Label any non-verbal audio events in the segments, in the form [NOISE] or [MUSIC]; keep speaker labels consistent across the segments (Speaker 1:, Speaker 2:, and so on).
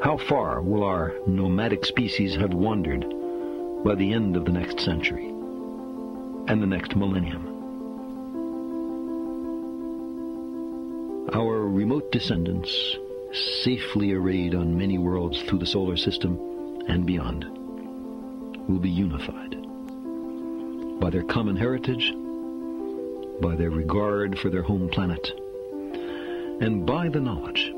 Speaker 1: How far will our nomadic species have wandered by the end of the next century and the next millennium? Our remote descendants, safely arrayed on many worlds through the solar system and beyond, will be unified by their common heritage, by their regard for their home planet, and by the knowledge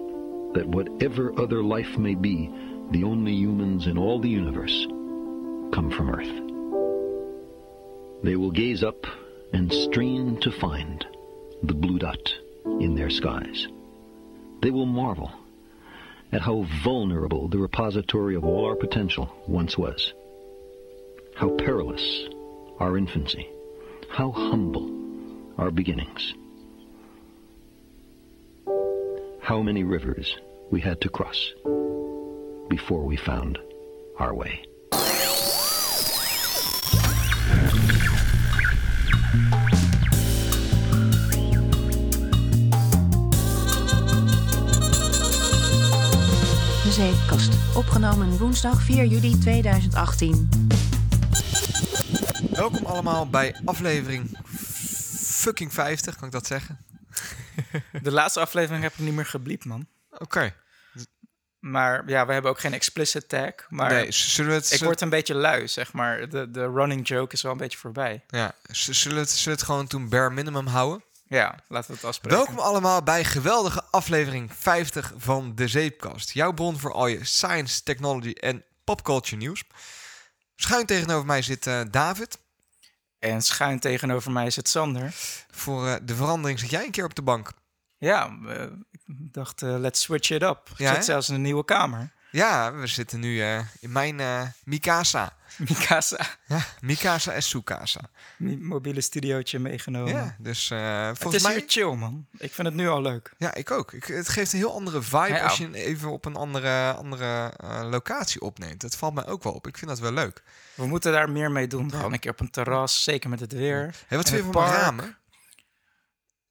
Speaker 1: that whatever other life may be, the only humans in all the universe come from Earth. They will gaze up and strain to find the blue dot in their skies. They will marvel at how vulnerable the repository of all our potential once was. How perilous our infancy. How humble our beginnings. How many rivers we had to cross before we found our way.
Speaker 2: De Zeepkast. Opgenomen woensdag 4 juli 2018.
Speaker 3: Welkom allemaal bij aflevering fucking 50, kan ik dat zeggen? [LAUGHS]
Speaker 4: De laatste aflevering heb ik niet meer gebliept, man.
Speaker 3: Oké.
Speaker 4: Maar ja, we hebben ook geen explicit tag. Maar
Speaker 3: Nee, zullen we het...
Speaker 4: ik word een beetje lui, zeg maar. De, de running joke is wel een beetje voorbij.
Speaker 3: Ja, zullen we het, zullen we het gewoon toen bare minimum houden?
Speaker 4: Ja, laten we het afspreken.
Speaker 3: Welkom allemaal bij geweldige aflevering 50 van De Zeepkast. Jouw bron voor al je science, technology en popculture nieuws. Schuin tegenover mij zit eh, David.
Speaker 4: En schuin tegenover mij zit Sander.
Speaker 3: Voor eh, de verandering zit jij een keer op de bank.
Speaker 4: Ja, ik dacht, eh, let's switch it up. Ik
Speaker 3: Ja,
Speaker 4: zit zelfs in een nieuwe kamer.
Speaker 3: Ja, we zitten nu eh, in mijn eh, Mikasa. [LAUGHS]
Speaker 4: Mikasa.
Speaker 3: Ja, Mikasa en Sukasa.
Speaker 4: Mobiele studiootje meegenomen.
Speaker 3: Ja, dus
Speaker 4: het
Speaker 3: volgens
Speaker 4: is
Speaker 3: mij...
Speaker 4: hier chill, man. Ik vind het nu al leuk.
Speaker 3: Ja, ik ook. Ik, het geeft een heel andere vibe als je even op een andere, andere locatie opneemt. Dat valt mij ook wel op. Ik vind dat wel leuk.
Speaker 4: We moeten daar meer mee doen. Gewoon een keer op een terras, zeker met het weer.
Speaker 3: Hey, wat vind je
Speaker 4: het
Speaker 3: van ramen?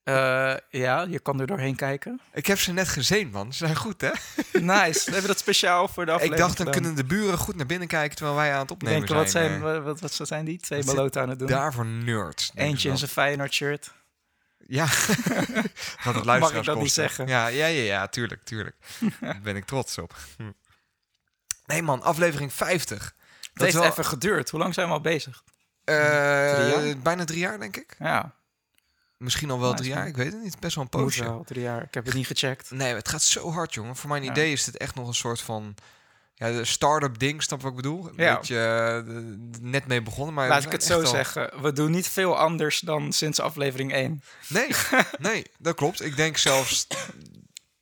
Speaker 4: Eh, ja, je kan er doorheen kijken.
Speaker 3: Ik heb ze net gezien, man. Ze zijn goed, hè? [LAUGHS]
Speaker 4: Nice. We hebben dat speciaal voor de
Speaker 3: ik
Speaker 4: aflevering
Speaker 3: dacht, dan
Speaker 4: gedaan.
Speaker 3: kunnen de buren goed naar binnen kijken terwijl wij aan het
Speaker 4: Ik
Speaker 3: opnemen
Speaker 4: denk, wat
Speaker 3: zijn.
Speaker 4: zijn,
Speaker 3: eh.
Speaker 4: wat, wat, wat zijn die? Twee beloten aan het doen.
Speaker 3: Daarvoor nerds. ik
Speaker 4: Eentje in zijn Feyenoord shirt.
Speaker 3: Ja. [LAUGHS] Gaat het
Speaker 4: Mag
Speaker 3: luisteraars
Speaker 4: ik dat niet zeggen?
Speaker 3: Ja, ja, ja, ja, tuurlijk, tuurlijk. [LAUGHS] Daar ben ik trots op. Hm. Nee, man, aflevering 50.
Speaker 4: Het
Speaker 3: Dat
Speaker 4: heeft
Speaker 3: wel,
Speaker 4: even geduurd. Hoe lang zijn we al bezig?
Speaker 3: eh,
Speaker 4: Drie jaar?
Speaker 3: bijna drie jaar, denk ik.
Speaker 4: Ja,
Speaker 3: Misschien al wel drie jaar, ik weet het niet. Best wel een poosje.
Speaker 4: wel. Drie jaar. Ik heb het niet gecheckt.
Speaker 3: Nee, het gaat zo hard, jongen. Voor mijn
Speaker 4: Ja.
Speaker 3: idee is dit echt nog een soort van... Ja, de start-up ding, snap wat ik bedoel? Een
Speaker 4: Ja.
Speaker 3: beetje eh, net mee begonnen, maar...
Speaker 4: Laat ik het zo
Speaker 3: al-
Speaker 4: zeggen. We doen niet veel anders dan sinds aflevering 1.
Speaker 3: Nee, [LAUGHS] nee, dat klopt. Ik denk zelfs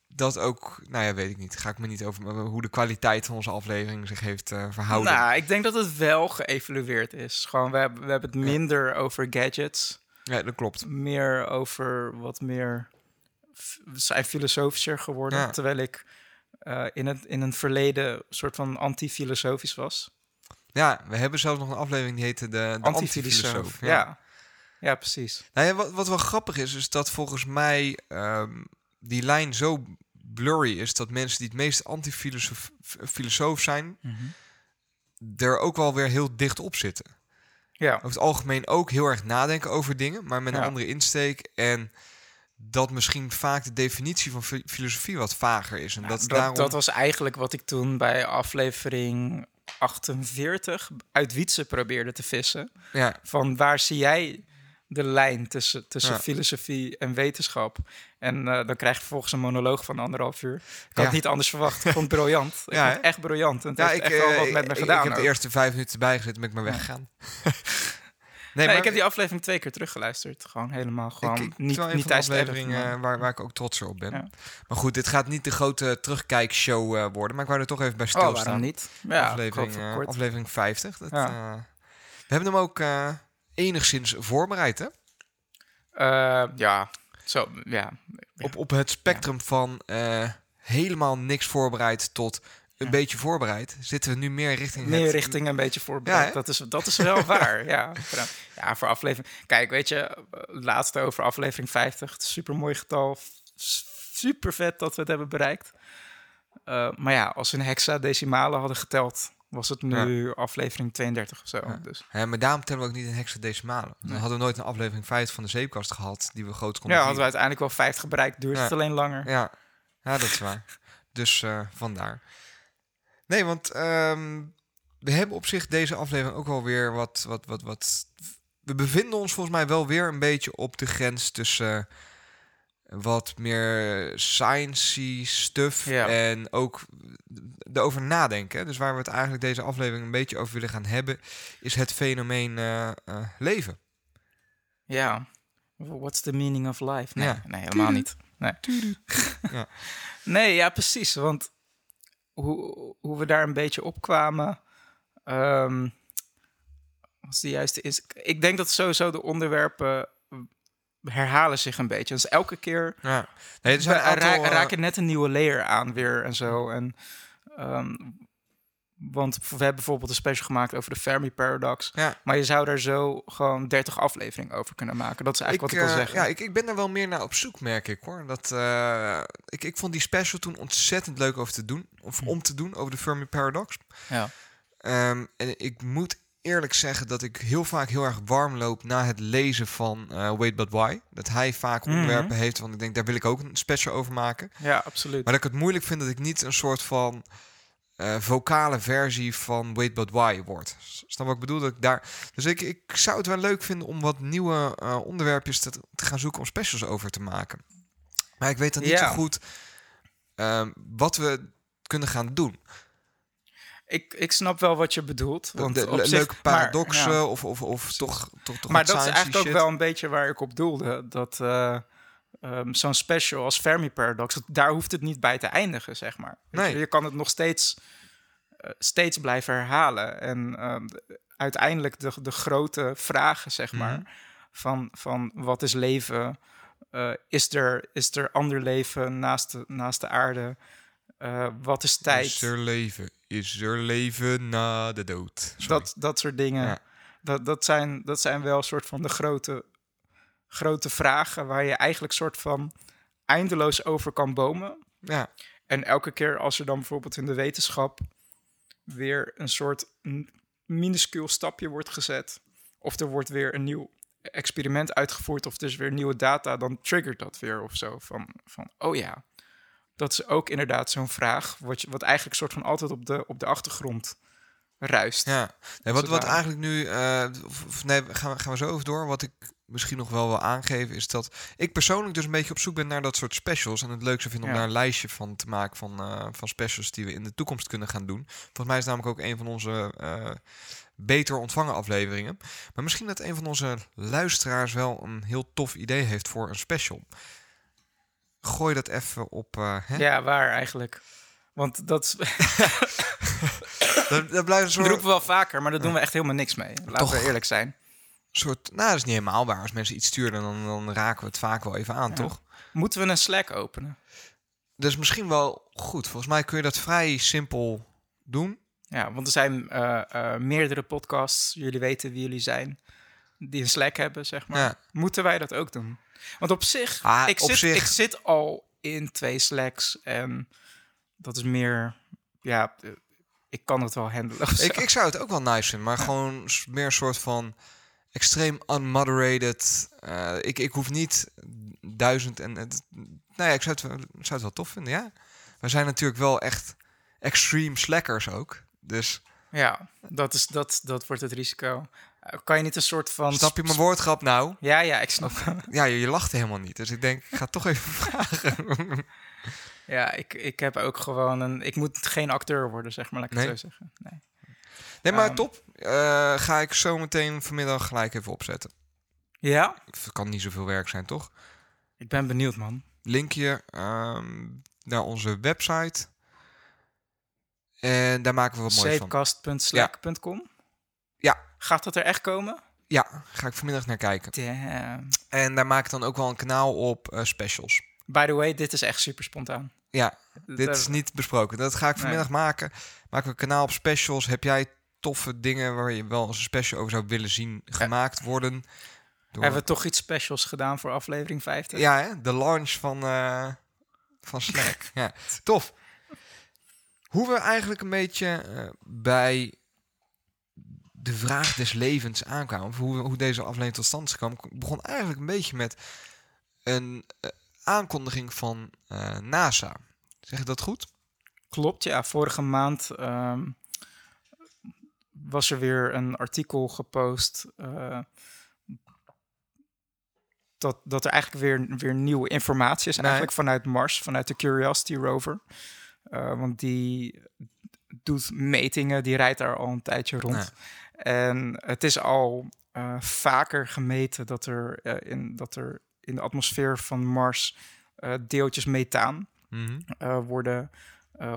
Speaker 3: dat ook... Nou ja, weet ik niet. Ga ik me niet over hoe de kwaliteit van onze aflevering zich heeft eh, verhouden.
Speaker 4: Nou, ik denk dat het wel geëvalueerd is. Gewoon, we hebben, we hebben het minder over gadgets.
Speaker 3: Ja, dat klopt.
Speaker 4: Meer over wat meer... zijn filosofischer geworden.
Speaker 3: Ja.
Speaker 4: Terwijl ik eh, in, het, in een verleden soort van anti-filosofisch was.
Speaker 3: Ja, we hebben zelfs nog een aflevering die heette de, de
Speaker 4: Antifilosoof.
Speaker 3: Antifilosoof.
Speaker 4: Ja. ja. precies.
Speaker 3: Nou ja, wat, wat wel grappig is, is dat volgens mij ehm, die lijn zo blurry is dat mensen die het meest anti-filosoof filosoof zijn, er ook wel weer heel dicht op zitten.
Speaker 4: Ja,
Speaker 3: Over het algemeen ook heel erg nadenken over dingen, maar met een
Speaker 4: Ja.
Speaker 3: andere insteek. En dat misschien vaak de definitie van fi- filosofie wat vager is. En dat,
Speaker 4: dat,
Speaker 3: daarom...
Speaker 4: dat was eigenlijk wat ik toen bij aflevering 48 uit Wietse probeerde te vissen.
Speaker 3: ja,
Speaker 4: Van waar zie jij de lijn tussen, tussen
Speaker 3: Ja.
Speaker 4: filosofie en wetenschap? En eh, dan krijg je vervolgens een monoloog van anderhalf uur. Ik had
Speaker 3: Ja.
Speaker 4: het niet anders verwacht. Ik vond het briljant. [LAUGHS] Ik
Speaker 3: Ja,
Speaker 4: vond het echt briljant. En het
Speaker 3: ja
Speaker 4: heeft
Speaker 3: ik,
Speaker 4: echt wel
Speaker 3: eh,
Speaker 4: wat met
Speaker 3: ik-
Speaker 4: me
Speaker 3: ik-
Speaker 4: gedaan.
Speaker 3: Ik heb de eerste vijf minuten erbij gezeten, ben ik maar weggegaan. [LAUGHS] nee,
Speaker 4: Nee,
Speaker 3: maar
Speaker 4: ik heb die aflevering twee keer teruggeluisterd. Gewoon helemaal gewoon
Speaker 3: ik,
Speaker 4: niet, niet tijdens de
Speaker 3: afleveringen
Speaker 4: editing,
Speaker 3: eh, waar, waar ik ook trotser op ben. Maar goed, dit gaat niet de grote terugkijkshow worden. Maar ik wou er toch even bij
Speaker 4: Oh,
Speaker 3: stilstaan.
Speaker 4: waarom niet? Ja,
Speaker 3: aflevering, aflevering 50. Dat, we hebben hem ook enigszins voorbereid, hè?
Speaker 4: Eh, ja, zo, ja.
Speaker 3: Op, op het spectrum van eh, helemaal niks voorbereid tot een
Speaker 4: Ja.
Speaker 3: beetje voorbereid... zitten we nu meer richting
Speaker 4: Meer
Speaker 3: het...
Speaker 4: richting een beetje voorbereid.
Speaker 3: Ja,
Speaker 4: dat, is, dat is wel [LAUGHS] waar, ja. Ja, voor aflevering... Kijk, weet je, eh, laatste over aflevering 50. Super mooi getal. Super vet dat we het hebben bereikt. Maar ja, als we een hexadecimalen hadden geteld, was het nu aflevering 32 of zo.
Speaker 3: Ja.
Speaker 4: Dus.
Speaker 3: Hè, maar daarom tellen we ook niet in hexadecimalen. Dan
Speaker 4: Nee.
Speaker 3: hadden we nooit een aflevering 50 van de zeepkast gehad die we groot konden
Speaker 4: Ja, hadden we uiteindelijk wel 50 bereikt, duurt
Speaker 3: Ja.
Speaker 4: het alleen langer.
Speaker 3: Ja, ja dat is waar. [LAUGHS] Dus eh, vandaar. Nee, want ehm, we hebben op zich deze aflevering ook wel weer wat, wat, wat, wat... We bevinden ons volgens mij wel weer een beetje op de grens tussen wat meer sciencey stuff
Speaker 4: Ja.
Speaker 3: en ook erover nadenken. Dus waar we het eigenlijk deze aflevering een beetje over willen gaan hebben, is het fenomeen eh, eh, leven.
Speaker 4: Ja. What's the meaning of life? Nee,
Speaker 3: Ja.
Speaker 4: nee helemaal niet. Nee. [LAUGHS]
Speaker 3: Ja.
Speaker 4: nee, ja, precies. Want hoe, hoe we daar een beetje op kwamen... ehm, wat is de juiste... Is, ik denk dat sowieso de onderwerpen herhalen zich een beetje. Dus elke keer
Speaker 3: Ja. Nee,
Speaker 4: ra-
Speaker 3: eh,
Speaker 4: raak je net een nieuwe layer aan weer en zo. En, ehm, want we hebben bijvoorbeeld een special gemaakt over de Fermi Paradox.
Speaker 3: Ja.
Speaker 4: Maar je zou daar zo gewoon 30 afleveringen over kunnen maken. Dat is eigenlijk wat ik wil
Speaker 3: eh,
Speaker 4: zeggen.
Speaker 3: Ja, ik, ik ben er wel meer naar op zoek, merk ik hoor. Dat, eh, ik, ik vond die special toen ontzettend leuk over te doen. Of
Speaker 4: Hm.
Speaker 3: om te doen over de Fermi Paradox.
Speaker 4: Ja.
Speaker 3: Ehm, en ik moet eerlijk zeggen dat ik heel vaak heel erg warm loop na het lezen van eh Wait But Why. Dat hij vaak
Speaker 4: Mhm.
Speaker 3: onderwerpen heeft, want ik denk daar wil ik ook een special over maken.
Speaker 4: ja, absoluut.
Speaker 3: Maar dat ik het moeilijk vind dat ik niet een soort van eh, vocale versie van Wait But Why word. S- Snap wat ik bedoel? Dat ik daar... Dus ik, ik zou het wel leuk vinden om wat nieuwe eh, onderwerpjes te, te gaan zoeken om specials over te maken. Maar ik weet dan niet zo goed ehm, wat we kunnen gaan doen.
Speaker 4: Ik, ik snap wel wat je bedoelt. Want
Speaker 3: de leuke
Speaker 4: maar-
Speaker 3: paradoxen
Speaker 4: ja.
Speaker 3: of, of, of toch, toch, toch
Speaker 4: Maar dat is eigenlijk ook wel een beetje waar ik op doelde. Dat eh, ehm, zo'n special als Fermi Paradox, daar hoeft het niet bij te eindigen, zeg maar.
Speaker 3: Nee.
Speaker 4: Je, je kan het nog steeds, eh, steeds blijven herhalen. En ehm, de- uiteindelijk de, de grote vragen, zeg maar,
Speaker 3: Mhm.
Speaker 4: van, van wat is leven? Eh, is, er, is er ander leven naast de, naast de aarde? Eh, wat is tijd?
Speaker 3: Is er leven? Is er leven na de dood? Sorry.
Speaker 4: dat, dat soort dingen.
Speaker 3: Ja.
Speaker 4: Dat, dat, zijn, dat zijn wel een soort van de grote, grote vragen waar je eigenlijk soort van eindeloos over kan bomen.
Speaker 3: Ja,
Speaker 4: En elke keer als er dan bijvoorbeeld in de wetenschap weer een soort minuscuul stapje wordt gezet, of er wordt weer een nieuw experiment uitgevoerd, of er is weer nieuwe data, dan triggert dat weer of zo. Van, van oh ja, dat is ook inderdaad zo'n vraag, wat, je, wat eigenlijk soort van altijd op de, op de achtergrond ruist.
Speaker 3: Ja, nee, wat, wat eigenlijk nu, eh, of, nee, gaan we, gaan we zo over door. Wat ik misschien nog wel wil aangeven is dat ik persoonlijk dus een beetje op zoek ben naar dat soort specials. En het leuk zou vinden om
Speaker 4: Ja.
Speaker 3: daar een lijstje van te maken van, eh, van specials die we in de toekomst kunnen gaan doen. Volgens mij is namelijk ook een van onze eh, beter ontvangen afleveringen. Maar misschien dat een van onze luisteraars wel een heel tof idee heeft voor een special. Gooi dat even op. eh hè?
Speaker 4: Ja, waar eigenlijk. Want dat, is- [LAUGHS]
Speaker 3: Dat, dat blijft een
Speaker 4: dat roepen we wel vaker, maar daar doen we echt helemaal niks mee. Laten
Speaker 3: Toch.
Speaker 4: we eerlijk zijn.
Speaker 3: soort. Nou, dat is niet helemaal waar. Als mensen iets sturen, dan, dan raken we het vaak wel even aan,
Speaker 4: Ja.
Speaker 3: toch?
Speaker 4: Moeten we een Slack openen?
Speaker 3: Dus misschien wel goed. Volgens mij kun je dat vrij simpel doen.
Speaker 4: Ja, want er zijn eh, eh, meerdere podcasts, jullie weten wie jullie zijn, die een Slack hebben, zeg maar.
Speaker 3: Ja.
Speaker 4: Moeten wij dat ook doen? Want op zich,
Speaker 3: Ah,
Speaker 4: ik,
Speaker 3: op
Speaker 4: zit,
Speaker 3: zich-
Speaker 4: ik zit al in twee Slacks en dat is meer, ja, eh, ik kan het wel handelen.
Speaker 3: Ik, ik zou het ook wel nice vinden, maar gewoon meer een soort van extreem unmoderated. eh, ik, ik hoef niet duizend en het. Nou ja, ik zou het, wel- zou het wel tof vinden, ja. We zijn natuurlijk wel echt extreme slackers ook. Dus
Speaker 4: Ja, dat, is, dat, dat wordt het risico. Kan je niet een soort van...
Speaker 3: snap je mijn woordgrap nou?
Speaker 4: Ja, ja, ik snap. [LAUGHS]
Speaker 3: Ja, je, je lacht helemaal niet. Dus ik denk, ik ga het toch even [LAUGHS] vragen. [LAUGHS]
Speaker 4: Ja, ik, ik heb ook gewoon een... Ik moet geen acteur worden, zeg maar, laat ik
Speaker 3: Nee?
Speaker 4: het zo zeggen. Nee.
Speaker 3: Nee, maar
Speaker 4: Ehm.
Speaker 3: top. Eh, ga ik zo meteen vanmiddag gelijk even opzetten.
Speaker 4: Ja?
Speaker 3: Het kan niet zoveel werk zijn, toch?
Speaker 4: Ik ben benieuwd, man.
Speaker 3: linkje ehm, naar onze website. En daar maken we wat moois van.
Speaker 4: Safecast.slack.com? Gaat dat er echt komen?
Speaker 3: Ja, ga ik vanmiddag naar kijken.
Speaker 4: Damn.
Speaker 3: En daar maak ik dan ook wel een kanaal op eh, specials.
Speaker 4: By the way, dit is echt super spontaan.
Speaker 3: Ja, dit
Speaker 4: Dat-
Speaker 3: is niet besproken. Dat ga ik
Speaker 4: Nee.
Speaker 3: vanmiddag maken. Maken we een kanaal op specials. Heb jij toffe dingen waar je wel eens een special over zou willen zien gemaakt worden? Door...
Speaker 4: Hebben we toch iets specials gedaan voor aflevering 50?
Speaker 3: Ja, hè? de launch van, eh, van Slack. [LAUGHS] ja, tof. Hoe we eigenlijk een beetje eh, bij de vraag des levens aankwamen, of hoe, hoe deze aflevering tot stand gekomen, begon eigenlijk een beetje met een eh, aankondiging van eh, NASA. Zeg ik dat goed?
Speaker 4: Klopt, ja. Vorige maand ehm, was er weer een artikel gepost. eh, dat, dat er eigenlijk weer, weer nieuwe informatie is.
Speaker 3: Nee.
Speaker 4: Eigenlijk vanuit Mars, vanuit de Curiosity rover. Want die doet metingen, die rijdt daar al een tijdje rond.
Speaker 3: Nee.
Speaker 4: En het is al eh, vaker gemeten dat er, eh, in, dat er in de atmosfeer van Mars eh, deeltjes methaan
Speaker 3: Mhm.
Speaker 4: worden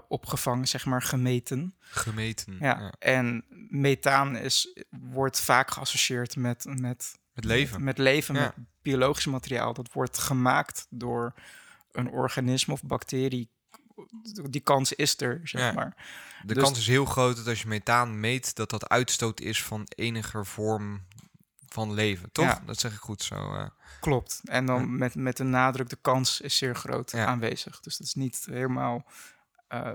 Speaker 4: opgevangen, zeg maar, gemeten.
Speaker 3: Gemeten.
Speaker 4: Ja.
Speaker 3: ja.
Speaker 4: En methaan is, wordt vaak geassocieerd met, met,
Speaker 3: Het leven.
Speaker 4: met leven,
Speaker 3: Ja.
Speaker 4: met biologisch materiaal. Dat wordt gemaakt door een organisme of bacterie. Die kans is er, zeg
Speaker 3: Ja.
Speaker 4: maar.
Speaker 3: De
Speaker 4: Dus-
Speaker 3: kans is heel groot dat als je methaan meet, dat dat uitstoot is van enige vorm van leven. Toch?
Speaker 4: Ja.
Speaker 3: Dat zeg ik goed zo. eh.
Speaker 4: Klopt. En dan
Speaker 3: Ja.
Speaker 4: met, met de nadruk, de kans is zeer groot aanwezig. Dus dat is niet helemaal... eh, eh,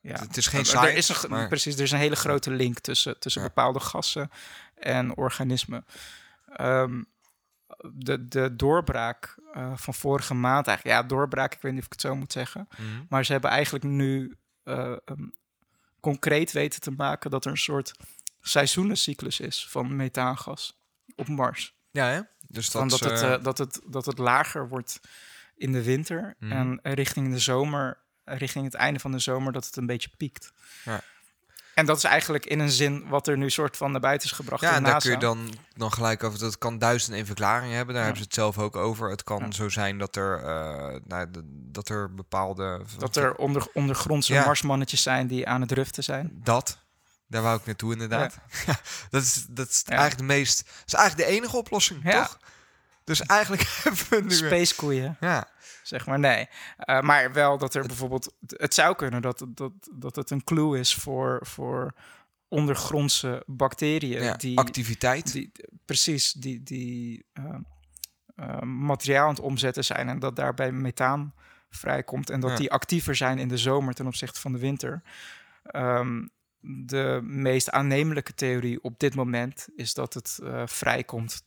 Speaker 4: ja.
Speaker 3: Het is geen science,
Speaker 4: er is een,
Speaker 3: maar-
Speaker 4: Precies, er is een hele grote link tussen, tussen bepaalde gassen en organismen. Ehm, de, de doorbraak eh, van vorige maand eigenlijk... Ja, doorbraak, ik weet niet of ik het zo moet zeggen.
Speaker 3: Mhm.
Speaker 4: Maar ze hebben eigenlijk nu eh, ehm, concreet weten te maken... dat er een soort seizoenencyclus is van methaangas op Mars.
Speaker 3: Ja, hè? Dus dat,
Speaker 4: dat, het,
Speaker 3: eh,
Speaker 4: dat, het, dat het lager wordt in de winter
Speaker 3: Mhm.
Speaker 4: en richting de zomer, richting het einde van de zomer, dat het een beetje piekt.
Speaker 3: Ja.
Speaker 4: En dat is eigenlijk in een zin wat er nu soort van naar buiten is gebracht.
Speaker 3: ja, en daar kun je dan, dan gelijk over. Dat kan duizend één verklaringen hebben. Daar
Speaker 4: Ja.
Speaker 3: hebben ze het zelf ook over. Het kan
Speaker 4: Ja.
Speaker 3: zo zijn dat er, eh, nou, dat er bepaalde.
Speaker 4: Dat er onder, ondergrondse
Speaker 3: Ja.
Speaker 4: marsmannetjes zijn die aan het ruften zijn.
Speaker 3: Dat. Daar wou ik naartoe, inderdaad. Ja. [LAUGHS] dat is, dat is eigenlijk de meest. Dat is eigenlijk de enige oplossing,
Speaker 4: Ja.
Speaker 3: toch? Dus eigenlijk [LAUGHS] hebben we nu.
Speaker 4: Spacekoeien,
Speaker 3: Ja,
Speaker 4: zeg maar. Nee. Eh, maar wel dat er bijvoorbeeld... Het zou kunnen dat, dat, dat het een clue is voor, voor ondergrondse bacteriën.
Speaker 3: ja.
Speaker 4: die,
Speaker 3: activiteit.
Speaker 4: die, precies, die, die eh, eh, materiaal aan het omzetten zijn en dat daarbij methaan vrijkomt en dat
Speaker 3: Ja.
Speaker 4: die actiever zijn in de zomer ten opzichte van de winter. Ehm, de meest aannemelijke theorie op dit moment is dat het vrijkomt.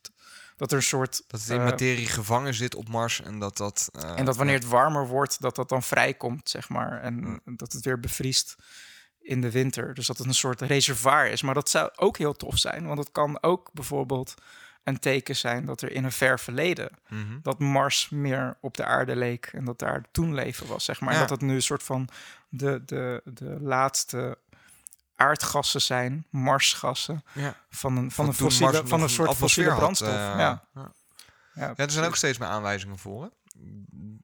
Speaker 4: Dat er een soort.
Speaker 3: dat in
Speaker 4: eh,
Speaker 3: materie gevangen zit op Mars en dat dat. eh,
Speaker 4: en dat wanneer het warmer wordt, dat dat dan vrijkomt, zeg maar. En dat het weer bevriest in de winter. Dus dat het een soort reservoir is. Maar dat zou ook heel tof zijn. Want het kan ook bijvoorbeeld een teken zijn dat er in een ver verleden...
Speaker 3: mhm.
Speaker 4: dat Mars meer op de aarde leek en dat daar toen leven was, zeg maar. En dat het nu een soort van de, de, de laatste aardgassen zijn, Marsgassen,
Speaker 3: ja.
Speaker 4: van een, van een, fossiele,
Speaker 3: Mars
Speaker 4: van een soort fossiele brandstof.
Speaker 3: eh,
Speaker 4: ja.
Speaker 3: ja.
Speaker 4: Ja,
Speaker 3: Ja, er zijn ook steeds meer aanwijzingen voor. Hè?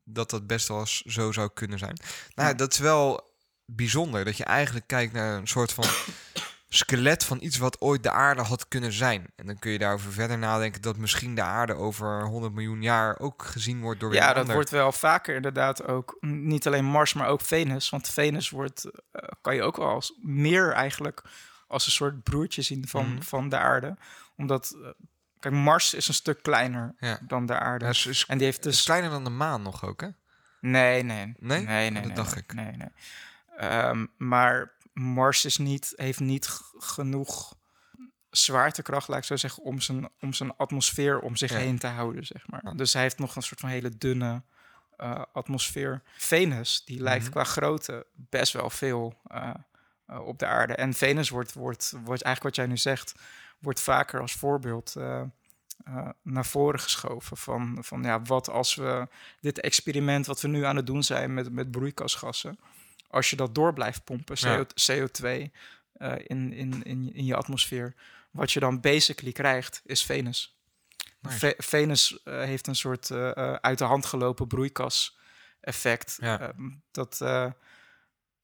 Speaker 3: Dat dat best wel eens zo zou kunnen zijn. Nou,
Speaker 4: Ja.
Speaker 3: dat is wel bijzonder. Dat je eigenlijk kijkt naar een soort van skelet van iets wat ooit de aarde had kunnen zijn. En dan kun je daarover verder nadenken dat misschien de aarde over 100 miljoen jaar ook gezien wordt door
Speaker 4: Ja, dat
Speaker 3: ander.
Speaker 4: wordt wel vaker inderdaad ook. Niet alleen Mars, maar ook Venus. Want Venus wordt, eh, kan je ook wel als meer eigenlijk als een soort broertje zien van,
Speaker 3: Mhm.
Speaker 4: van de aarde. Omdat, eh, kijk, Mars is een stuk kleiner
Speaker 3: Ja.
Speaker 4: dan de aarde.
Speaker 3: Ja, is, is,
Speaker 4: en die heeft
Speaker 3: is
Speaker 4: dus...
Speaker 3: kleiner dan de maan nog ook, hè?
Speaker 4: Nee, nee.
Speaker 3: Nee?
Speaker 4: Nee, nee,
Speaker 3: Dat
Speaker 4: nee,
Speaker 3: dacht
Speaker 4: nee,
Speaker 3: ik.
Speaker 4: Nee, nee. Ehm, maar Mars is niet, heeft niet genoeg zwaartekracht, laat ik zo zeggen, om zijn, om zijn atmosfeer om zich
Speaker 3: Ja.
Speaker 4: heen te houden, zeg maar. Dus hij heeft nog een soort van hele dunne eh, atmosfeer. Venus, die lijkt
Speaker 3: Mhm.
Speaker 4: qua grootte best wel veel eh, eh, op de aarde. En Venus wordt, wordt, wordt eigenlijk wat jij nu zegt, wordt vaker als voorbeeld naar voren geschoven. Van, van ja, wat als we dit experiment wat we nu aan het doen zijn met, met broeikasgassen, als je dat door blijft pompen, CO,
Speaker 3: Ja.
Speaker 4: CO2 eh, in, in, in, in je atmosfeer, wat je dan basically krijgt, is Venus.
Speaker 3: Nice.
Speaker 4: Ve- Venus eh, heeft een soort eh, uit de hand gelopen broeikaseffect.
Speaker 3: Ja.
Speaker 4: Eh, dat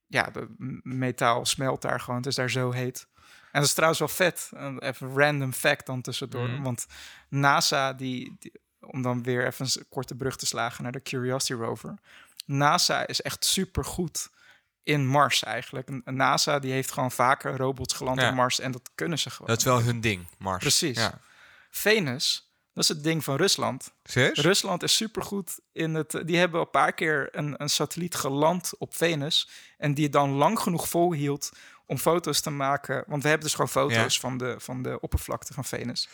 Speaker 4: ja, de metaal smelt daar gewoon. Het is daar zo heet. En dat is trouwens wel vet. Een even random fact dan tussendoor.
Speaker 3: Mhm.
Speaker 4: Want NASA, die, die- om dan weer even een korte brug te slagen naar de Curiosity rover. NASA is echt super goed in Mars eigenlijk. En NASA die heeft gewoon vaker robots geland
Speaker 3: Ja.
Speaker 4: op Mars en dat kunnen ze gewoon.
Speaker 3: Dat is wel hun ding, Mars.
Speaker 4: Precies.
Speaker 3: Ja.
Speaker 4: Venus, Dat is het ding van Rusland.
Speaker 3: Serieus?
Speaker 4: Rusland is supergoed in het... Die hebben een paar keer een, een satelliet geland op Venus... en die het dan lang genoeg volhield om foto's te maken. Want we hebben dus gewoon foto's
Speaker 3: Ja.
Speaker 4: van, de, van de oppervlakte van Venus.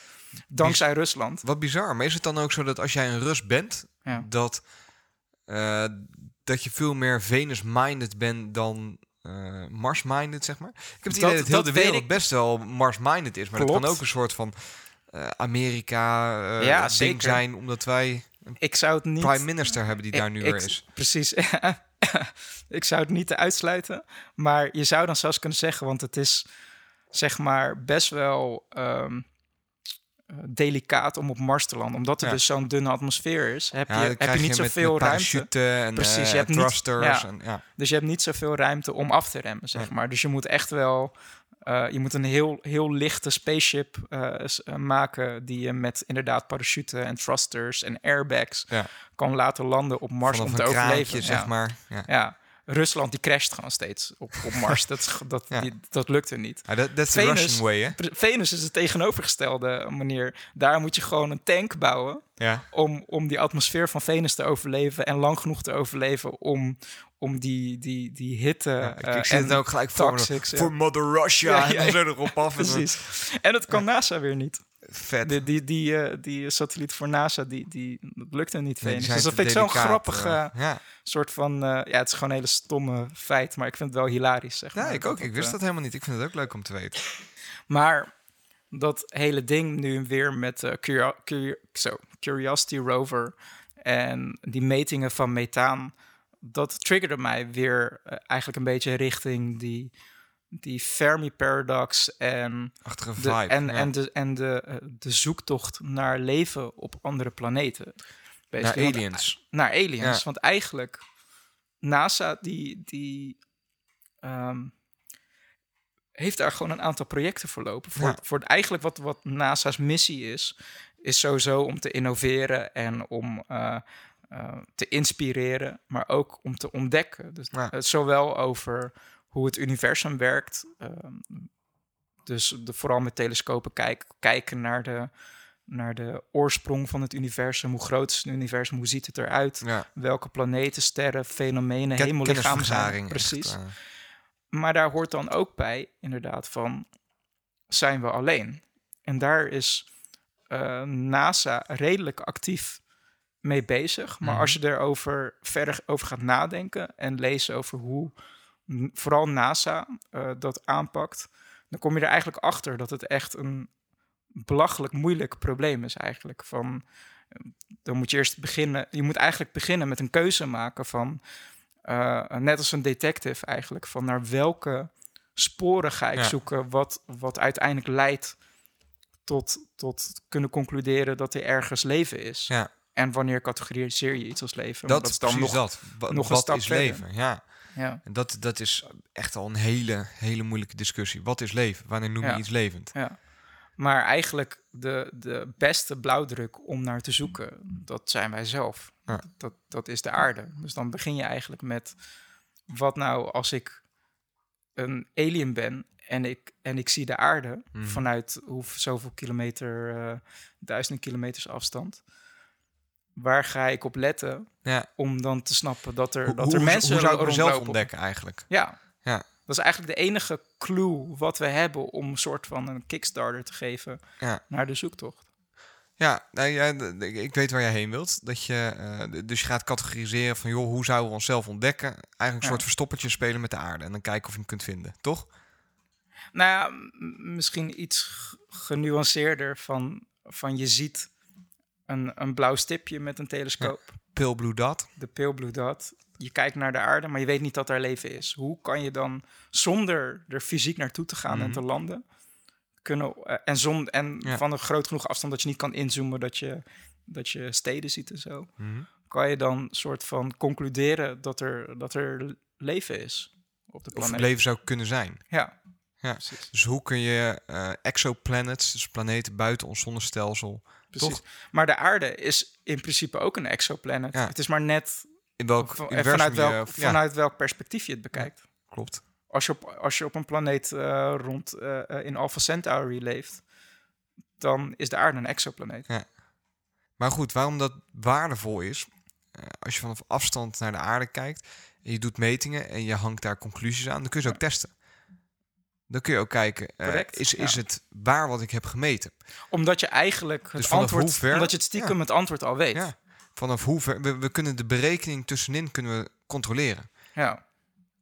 Speaker 4: Dankzij Rusland.
Speaker 3: Wat bizar. Maar is het dan ook zo dat als jij een Rus bent,
Speaker 4: Ja.
Speaker 3: dat, eh, dat je veel meer Venus-minded bent dan eh, Mars-minded, zeg maar? Ik heb het
Speaker 4: Dat-
Speaker 3: idee dat heel
Speaker 4: dat
Speaker 3: de wereld
Speaker 4: ik.
Speaker 3: best wel Mars-minded is. Maar dat kan ook een soort van eh, Amerika eh
Speaker 4: Ja,
Speaker 3: ding
Speaker 4: zeker.
Speaker 3: zijn, omdat wij een
Speaker 4: Ik zou het niet...
Speaker 3: prime minister hebben die daar nu
Speaker 4: ik-
Speaker 3: weer is.
Speaker 4: Precies. [LAUGHS] ik zou het niet uitsluiten. Maar je zou dan zelfs kunnen zeggen, want het is zeg maar best wel ehm, eh, delicaat om op Mars te landen. Omdat er
Speaker 3: Ja.
Speaker 4: dus zo'n dunne atmosfeer is, heb
Speaker 3: Ja,
Speaker 4: je, heb je niet zoveel ruimte.
Speaker 3: en
Speaker 4: Precies,
Speaker 3: eh,
Speaker 4: je hebt niet-
Speaker 3: thrusters.
Speaker 4: ja.
Speaker 3: En, ja.
Speaker 4: Dus je hebt niet zoveel ruimte om af te remmen, zeg maar. Dus je moet echt wel... eh, je moet een heel, heel lichte spaceship eh, maken... die je met inderdaad parachute en thrusters en airbags... Kan laten landen op Mars
Speaker 3: Vanaf
Speaker 4: om te
Speaker 3: kraantje,
Speaker 4: overleven.
Speaker 3: zeg
Speaker 4: Ja.
Speaker 3: maar. Ja.
Speaker 4: Rusland die crasht gewoon steeds op, op [LAUGHS] Mars. dat, dat,
Speaker 3: Ja.
Speaker 4: die, dat lukte niet.
Speaker 3: Ja, dat is de Russian way, hè?
Speaker 4: Venus is het tegenovergestelde manier. Daar moet je gewoon een tank bouwen
Speaker 3: Ja.
Speaker 4: om, om die atmosfeer van Venus te overleven en lang genoeg te overleven om, om die, die, die hitte.
Speaker 3: Ja, ik,
Speaker 4: eh,
Speaker 3: ik zie het
Speaker 4: en
Speaker 3: ook gelijk voor me. Voor Mother Russia. En dan zo erop af. dan-
Speaker 4: Precies. En dat kan NASA weer niet.
Speaker 3: Vet.
Speaker 4: Die, die, die, eh, die satelliet voor NASA, die, die, dat lukte niet
Speaker 3: Nee,
Speaker 4: dus dat vind ik zo'n
Speaker 3: delicaat,
Speaker 4: grappig
Speaker 3: eh,
Speaker 4: eh,
Speaker 3: ja.
Speaker 4: soort van... ja, het is gewoon een hele stomme feit, maar ik vind het wel hilarisch, zeg
Speaker 3: ja,
Speaker 4: maar.
Speaker 3: ik ook.
Speaker 4: Dat
Speaker 3: Ik wist dat helemaal niet. Ik vind het ook leuk om te weten. [LAUGHS]
Speaker 4: Maar dat hele ding nu weer met Curio- Curio- zo, Curiosity Rover en die metingen van methaan, dat triggerde mij weer eigenlijk een beetje richting die, die Fermi paradox en
Speaker 3: Achtige
Speaker 4: de,
Speaker 3: vibe.
Speaker 4: en,
Speaker 3: ja.
Speaker 4: en, de, en de, eh, de zoektocht naar leven op andere planeten.
Speaker 3: Naar
Speaker 4: Basically, want-
Speaker 3: aliens.
Speaker 4: naar aliens.
Speaker 3: Ja.
Speaker 4: Want eigenlijk, NASA die, die ehm, heeft daar gewoon een aantal projecten voor lopen. Voor,
Speaker 3: Ja.
Speaker 4: voor eigenlijk wat, wat NASA's missie is, is sowieso om te innoveren en om eh, eh, te inspireren, maar ook om te ontdekken. Dus
Speaker 3: Ja.
Speaker 4: zowel over hoe het universum werkt. ehm, dus de, vooral met telescopen kijk, kijken naar de, naar de oorsprong van het universum. Hoe groot is het universum? Hoe ziet het eruit?
Speaker 3: Ja.
Speaker 4: welke planeten, sterren, fenomenen,
Speaker 3: Ken-
Speaker 4: hemellichamen zijn. Precies.
Speaker 3: echt, eh.
Speaker 4: Maar daar hoort dan ook bij, inderdaad, van zijn we alleen? En daar is eh, NASA redelijk actief mee bezig. Maar
Speaker 3: Mhm.
Speaker 4: als je erover verder over gaat nadenken en lezen over hoe vooral NASA eh, dat aanpakt, dan kom je er eigenlijk achter dat het echt een belachelijk moeilijk probleem is eigenlijk. Van, eh, dan moet je eerst beginnen, je moet eigenlijk beginnen met een keuze maken van, eh, net als een detective eigenlijk, van naar welke sporen ga ik
Speaker 3: Ja.
Speaker 4: zoeken wat, wat uiteindelijk leidt tot, tot kunnen concluderen dat er ergens leven is.
Speaker 3: Ja,
Speaker 4: En wanneer categoriseer je iets als leven?
Speaker 3: dat is
Speaker 4: dan nog,
Speaker 3: dat. Wa-
Speaker 4: nog een
Speaker 3: Wat
Speaker 4: stap
Speaker 3: is
Speaker 4: verder.
Speaker 3: leven? Ja.
Speaker 4: Ja,
Speaker 3: En dat, dat is echt al een hele, hele moeilijke discussie. Wat is leven? Wanneer noem je
Speaker 4: Ja.
Speaker 3: iets levend?
Speaker 4: ja. Maar eigenlijk de, de beste blauwdruk om naar te zoeken, dat zijn wij zelf.
Speaker 3: Ja.
Speaker 4: Dat, dat is de aarde. Dus dan begin je eigenlijk met, wat nou als ik een alien ben en ik, en ik zie de aarde
Speaker 3: Mhm.
Speaker 4: vanuit hoe, zoveel kilometer, eh, duizenden kilometers afstand. Waar ga ik op letten
Speaker 3: Ja.
Speaker 4: om dan te snappen dat er,
Speaker 3: Hoe,
Speaker 4: dat er
Speaker 3: hoe-
Speaker 4: mensen
Speaker 3: hoe zou ik mezelf ontdekken eigenlijk?
Speaker 4: Ja.
Speaker 3: Ja.
Speaker 4: Dat is eigenlijk de enige clue wat we hebben om een soort van een kickstarter te geven
Speaker 3: Ja.
Speaker 4: naar de zoektocht.
Speaker 3: Ja, nou ja, ik weet waar jij heen wilt. Dat je, eh, dus je gaat categoriseren van, joh, hoe zouden we onszelf ontdekken? Eigenlijk een
Speaker 4: Ja.
Speaker 3: soort verstoppertje spelen met de aarde. En dan kijken of je hem kunt vinden, toch?
Speaker 4: Nou ja, misschien iets genuanceerder van, van je ziet een, een blauw stipje met een telescoop,
Speaker 3: Pale Blue Dot.
Speaker 4: de pale blue dot. Je kijkt naar de aarde, maar je weet niet dat er leven is. Hoe kan je dan, zonder er fysiek naartoe te gaan en
Speaker 3: Mhm.
Speaker 4: te landen, kunnen, eh, en, zon, en
Speaker 3: Ja.
Speaker 4: van een groot genoeg afstand dat je niet kan inzoomen, dat je, dat je steden ziet en zo,
Speaker 3: Mhm.
Speaker 4: kan je dan soort van concluderen dat er, dat er leven is op de
Speaker 3: Of
Speaker 4: planeet.
Speaker 3: het leven zou kunnen zijn.
Speaker 4: Ja,
Speaker 3: Ja.
Speaker 4: precies.
Speaker 3: Dus hoe kun je eh, exoplanets, dus planeten buiten ons zonnestelsel,
Speaker 4: precies.
Speaker 3: Toch?
Speaker 4: Maar de aarde is in principe ook een exoplanet.
Speaker 3: Ja.
Speaker 4: Het is maar net
Speaker 3: in welk
Speaker 4: van- vanuit, welk,
Speaker 3: je... Ja,
Speaker 4: vanuit welk perspectief je het bekijkt.
Speaker 3: klopt.
Speaker 4: Als, je op, als je op een planeet eh, rond eh, in Alpha Centauri leeft, dan is de aarde een exoplaneet.
Speaker 3: Ja. Maar goed, waarom dat waardevol is, als je vanaf afstand naar de aarde kijkt en je doet metingen en je hangt daar conclusies aan, dan kun je ze ook testen. Dan kun je ook kijken, eh, is, is
Speaker 4: ja.
Speaker 3: het waar wat ik heb gemeten?
Speaker 4: Omdat je eigenlijk het
Speaker 3: Dus
Speaker 4: antwoord,
Speaker 3: ver-
Speaker 4: omdat je het stiekem
Speaker 3: Ja.
Speaker 4: het antwoord al weet.
Speaker 3: Ja. Vanaf hoe ver, we, we kunnen de berekening tussenin kunnen we controleren.
Speaker 4: ja.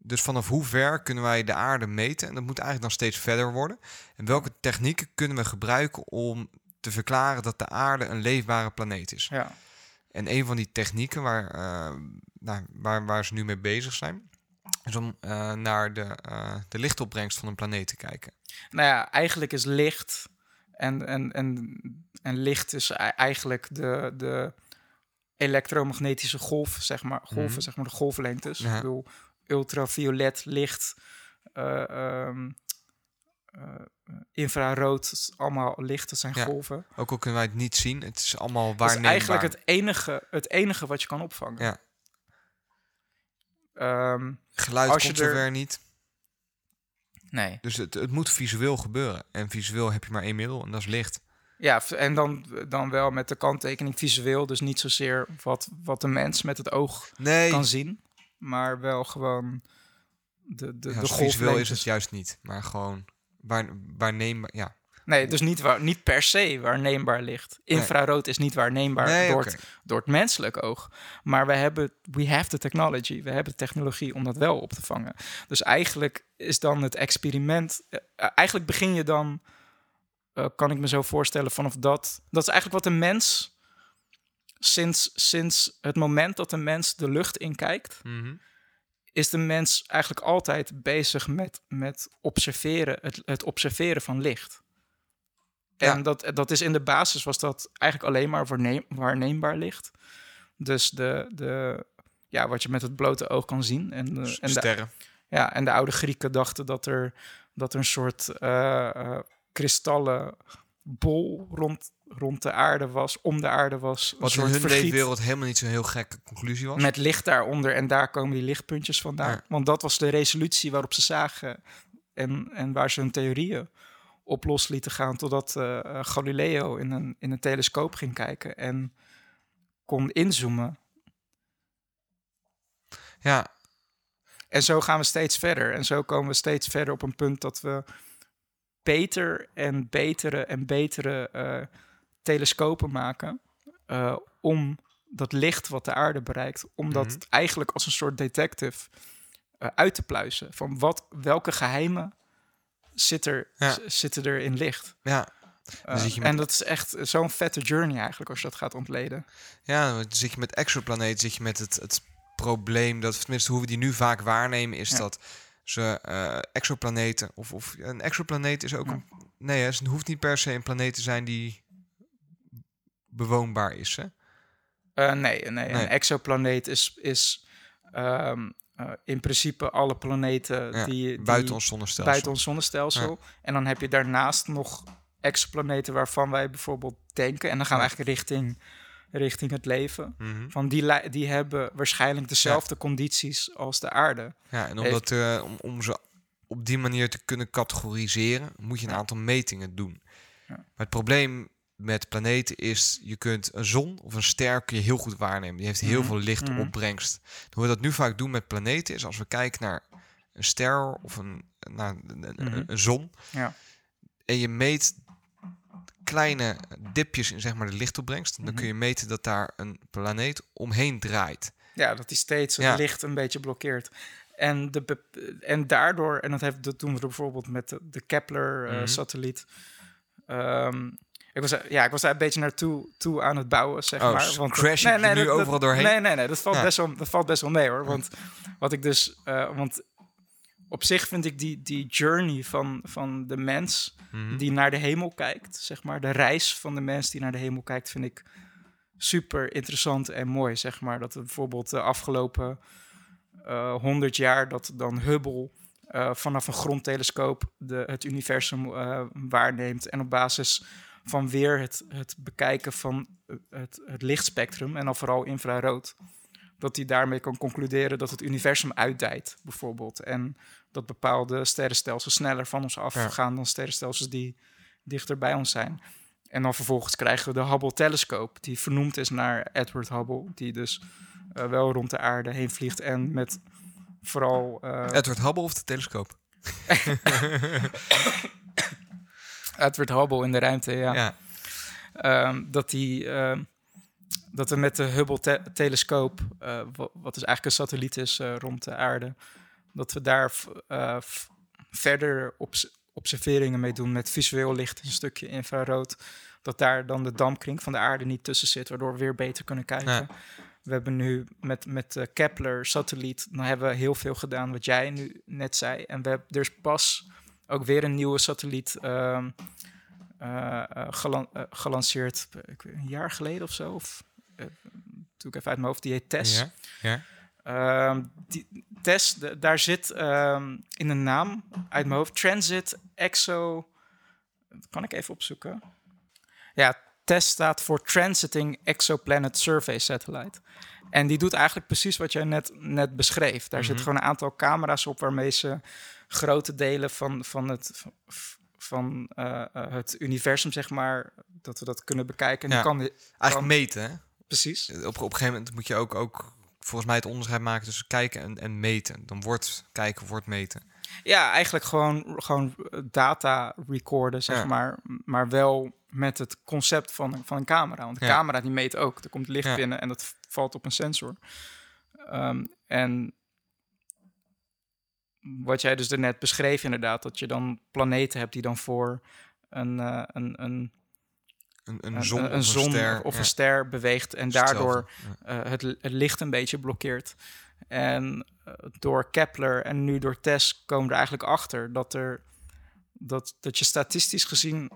Speaker 3: Dus vanaf hoe ver kunnen wij de aarde meten? En dat moet eigenlijk dan steeds verder worden. En welke technieken kunnen we gebruiken om te verklaren dat de aarde een leefbare planeet is?
Speaker 4: ja.
Speaker 3: En een van die technieken waar, eh, nou, waar, waar ze nu mee bezig zijn, is om eh, naar de, eh, de lichtopbrengst van een planeet te kijken.
Speaker 4: Nou ja, eigenlijk is licht. En, en, en, en licht is eigenlijk de, de elektromagnetische golf, zeg maar. Golven,
Speaker 3: Mhm.
Speaker 4: zeg maar, de golflengtes.
Speaker 3: Ja.
Speaker 4: Ik bedoel, ultraviolet, licht, eh, ehm, eh, infrarood, het is allemaal licht, dat zijn
Speaker 3: Ja.
Speaker 4: golven.
Speaker 3: Ook al kunnen wij het niet zien, het is allemaal
Speaker 4: Dat is
Speaker 3: waarneembaar.
Speaker 4: eigenlijk het enige, het enige wat je kan opvangen.
Speaker 3: Ja.
Speaker 4: Ehm,
Speaker 3: Geluid
Speaker 4: als je
Speaker 3: komt
Speaker 4: er-
Speaker 3: zover niet.
Speaker 4: nee.
Speaker 3: Dus het, het moet visueel gebeuren. En visueel heb je maar één middel en dat is licht.
Speaker 4: Ja, en dan, dan wel met de kanttekening visueel. Dus niet zozeer wat, wat de mens met het oog
Speaker 3: Nee,
Speaker 4: kan zien. Maar wel gewoon de, de,
Speaker 3: ja,
Speaker 4: de
Speaker 3: dus visueel is het juist niet. Maar gewoon waar, waarneembaar, ja.
Speaker 4: Nee, dus niet, waar, niet per se waarneembaar licht. Infrarood is niet waarneembaar
Speaker 3: Nee,
Speaker 4: door, het, door het menselijk oog. Maar we hebben, we have the technology. We hebben de technologie om dat wel op te vangen. Dus eigenlijk is dan het experiment... eh, eh, eigenlijk begin je dan, eh, kan ik me zo voorstellen, vanaf dat... Dat is eigenlijk wat de mens... Sinds, sinds het moment dat de mens de lucht inkijkt...
Speaker 3: Mhm.
Speaker 4: is de mens eigenlijk altijd bezig met, met observeren, het, het observeren van licht. En
Speaker 3: Ja.
Speaker 4: dat, dat is in de basis was dat eigenlijk alleen maar waarneem, waarneembaar licht. Dus de, de, ja, wat je met het blote oog kan zien. En, de, en, de,
Speaker 3: Sterren.
Speaker 4: ja, en de oude Grieken dachten dat er, dat er een soort eh, kristallen bol rond, rond de aarde was, om de aarde was.
Speaker 3: Wat
Speaker 4: soort
Speaker 3: hun leefwereld helemaal niet zo'n heel gekke conclusie was.
Speaker 4: met licht daaronder en daar komen die lichtpuntjes vandaan.
Speaker 3: Ja.
Speaker 4: Want dat was de resolutie waarop ze zagen en, en waar ze hun theorieën op los lieten gaan. Totdat eh, Galileo in een, in een telescoop ging kijken en kon inzoomen.
Speaker 3: Ja,
Speaker 4: En zo gaan we steeds verder. En zo komen we steeds verder op een punt dat we beter en betere en betere eh, telescopen maken. eh, om dat licht wat de aarde bereikt, om dat
Speaker 3: Mhm.
Speaker 4: eigenlijk als een soort detective uit te pluizen. Van wat, welke geheimen zit er,
Speaker 3: Ja.
Speaker 4: zitten er in licht?
Speaker 3: ja.
Speaker 4: Eh,
Speaker 3: zit je met-
Speaker 4: En dat is echt zo'n vette journey eigenlijk als je dat gaat ontleden.
Speaker 3: Ja, dan zit je met exoplaneten, zit je met het, het probleem dat, tenminste hoe we die nu vaak waarnemen, is
Speaker 4: Ja.
Speaker 3: dat ze eh, exoplaneten, of, of een exoplaneet is ook
Speaker 4: Ja.
Speaker 3: een, nee, hè, het hoeft niet per se een planeet te zijn die bewoonbaar is. Hè?
Speaker 4: Eh, nee, nee,
Speaker 3: Nee.
Speaker 4: een exoplaneet is, is ehm, eh, in principe alle planeten
Speaker 3: Ja,
Speaker 4: die, die
Speaker 3: buiten ons zonnestelsel.
Speaker 4: buiten ons zonnestelsel. En dan heb je daarnaast nog exoplaneten waarvan wij bijvoorbeeld denken, en dan gaan we eigenlijk richting, richting het leven.
Speaker 3: Mhm.
Speaker 4: Van die, die hebben waarschijnlijk dezelfde condities als de aarde.
Speaker 3: Ja, en om, dat, eh, om, om ze op die manier te kunnen categoriseren, moet je een aantal metingen doen.
Speaker 4: Ja.
Speaker 3: Maar het probleem met planeten is, je kunt een zon of een ster kun je heel goed waarnemen. Die heeft heel
Speaker 4: Mhm.
Speaker 3: veel lichtopbrengst. Hoe we dat nu vaak doen met planeten is, als we kijken naar een ster of een, naar een, een-
Speaker 4: Mhm.
Speaker 3: een zon,
Speaker 4: Ja.
Speaker 3: en je meet kleine dipjes in zeg maar de lichtopbrengst, dan
Speaker 4: Mhm.
Speaker 3: kun je meten dat daar een planeet omheen draait.
Speaker 4: Ja, dat die steeds het
Speaker 3: Ja.
Speaker 4: licht een beetje blokkeert. En, de, en daardoor, en dat, heeft, dat doen we bijvoorbeeld met de, de
Speaker 3: Mhm.
Speaker 4: Kepler-satelliet. Ehm, ik was, ja, ik was daar een beetje naartoe toe aan het bouwen, zeg
Speaker 3: Oh,
Speaker 4: maar. Want,
Speaker 3: crash je er nu
Speaker 4: dat-
Speaker 3: overal doorheen?
Speaker 4: Nee, nee, nee, dat valt,
Speaker 3: Ja.
Speaker 4: best, wel, dat valt best wel mee hoor. Want wat ik dus, eh, want op zich vind ik die, die journey van, van de mens
Speaker 3: Mhm.
Speaker 4: die naar de hemel kijkt, zeg maar, de reis van de mens die naar de hemel kijkt, vind ik super interessant en mooi, zeg maar. Dat we bijvoorbeeld de afgelopen honderd jaar, dat dan Hubble eh, vanaf een grondtelescoop de, het universum eh, waarneemt en op basis van weer het, het bekijken van het, het lichtspectrum en dan vooral infrarood, dat hij daarmee kan concluderen dat het universum uitdijt, bijvoorbeeld. En dat bepaalde sterrenstelsels sneller van ons afgaan dan sterrenstelsels die dichter bij ons zijn. En dan vervolgens krijgen we de Hubble-telescoop, die vernoemd is naar Edward Hubble, die dus eh, wel rond de aarde heen vliegt en met vooral... eh,
Speaker 3: Edward Hubble of de telescoop? [LAUGHS]
Speaker 4: Edward Hubble in de ruimte, ja.
Speaker 3: Ja.
Speaker 4: Ehm, dat, die, ehm, dat we met de Hubble-telescoop, eh, wa- wat dus eigenlijk een satelliet is eh, rond de aarde, dat we daar eh, verder obs- observeringen mee doen met visueel licht, een stukje infrarood, dat daar dan de dampkring van de aarde niet tussen zit, waardoor we weer beter kunnen kijken.
Speaker 3: Ja.
Speaker 4: We hebben nu met, met de Kepler-satelliet, dan hebben we heel veel gedaan wat jij nu net zei. En we hebben dus pas ook weer een nieuwe satelliet gelan- eh, gelanceerd, ik weet, een jaar geleden of zo. Of, doe ik even uit mijn hoofd, die heet.
Speaker 3: Ja. ja.
Speaker 4: Ehm, die, TESS, de- daar zit ehm, in de naam uit mijn hoofd Transit Exo. Dat kan ik even opzoeken. Ja, TESS staat voor Transiting Exoplanet Survey Satellite. En die doet eigenlijk precies wat jij net, net beschreef. Daar zit
Speaker 3: Mhm.
Speaker 4: gewoon een aantal camera's op waarmee ze grote delen van, van, het, van eh, eh, het universum, zeg maar, dat we dat kunnen bekijken. En
Speaker 3: Ja.
Speaker 4: kan
Speaker 3: Eigenlijk
Speaker 4: Kan-
Speaker 3: meten, hè?
Speaker 4: precies.
Speaker 3: Op, op een gegeven moment moet je ook, ook volgens mij het onderscheid maken tussen kijken en, en meten. Dan wordt kijken, wordt meten.
Speaker 4: Ja, eigenlijk gewoon, gewoon data recorden, zeg
Speaker 3: Ja.
Speaker 4: maar. Maar wel met het concept van, van een camera. Want de
Speaker 3: Ja.
Speaker 4: camera die meet ook. Er komt licht binnen en dat valt op een sensor. Ehm, en wat jij dus net beschreef inderdaad, dat je dan planeten hebt die dan voor een, eh, een, een,
Speaker 3: Een, een
Speaker 4: een,
Speaker 3: zon,
Speaker 4: een,
Speaker 3: of een
Speaker 4: zon
Speaker 3: ster.
Speaker 4: of
Speaker 3: ja,
Speaker 4: een ster beweegt en daardoor
Speaker 3: Ja.
Speaker 4: eh, het, het licht een beetje blokkeert. En eh, door Kepler en nu door TESS komen we er eigenlijk achter dat, er, dat, dat je statistisch gezien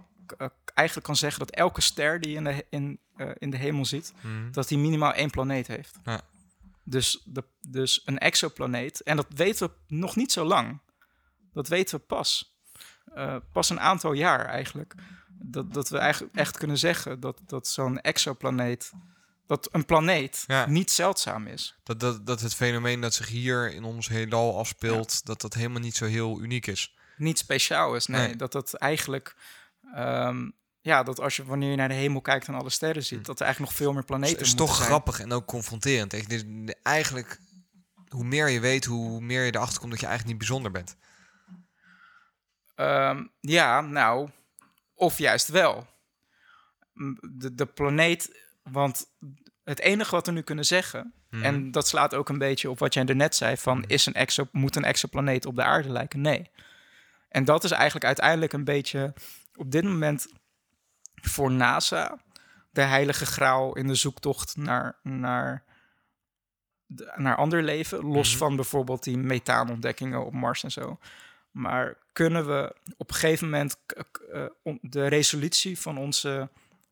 Speaker 4: eigenlijk kan zeggen dat elke ster die je in de, in, in de hemel ziet,
Speaker 3: Mhm.
Speaker 4: dat die minimaal één planeet heeft.
Speaker 3: Ja.
Speaker 4: Dus, de, dus een exoplaneet, en dat weten we nog niet zo lang. Dat weten we pas. Eh, pas een aantal jaar eigenlijk. Dat, dat we eigenlijk echt kunnen zeggen dat, dat zo'n exoplaneet, dat een planeet
Speaker 3: Ja.
Speaker 4: niet zeldzaam is.
Speaker 3: Dat, dat, dat het fenomeen dat zich hier in ons heelal afspeelt, dat dat helemaal niet zo heel uniek is.
Speaker 4: Niet speciaal is, nee.
Speaker 3: Nee.
Speaker 4: Dat dat eigenlijk, ehm, ja, dat als je wanneer je naar de hemel kijkt en alle sterren ziet, dat er eigenlijk nog veel meer
Speaker 3: Het
Speaker 4: planeten
Speaker 3: is
Speaker 4: moeten
Speaker 3: toch
Speaker 4: zijn.
Speaker 3: grappig en ook confronterend. Is Eigenlijk, hoe meer je weet, hoe meer je erachter komt dat je eigenlijk niet bijzonder bent.
Speaker 4: Ehm, ja, nou, of juist wel. De, de planeet, want het enige wat we nu kunnen zeggen,
Speaker 3: Mhm.
Speaker 4: en dat slaat ook een beetje op wat jij er net zei, van is een exo, moet een exoplaneet op de aarde lijken? Nee. En dat is eigenlijk uiteindelijk een beetje op dit moment voor NASA de heilige graal in de zoektocht naar, naar, naar ander leven. Los
Speaker 3: Mhm.
Speaker 4: van bijvoorbeeld die methaanontdekkingen op Mars en zo. Maar kunnen we op een gegeven moment eh, de resolutie van onze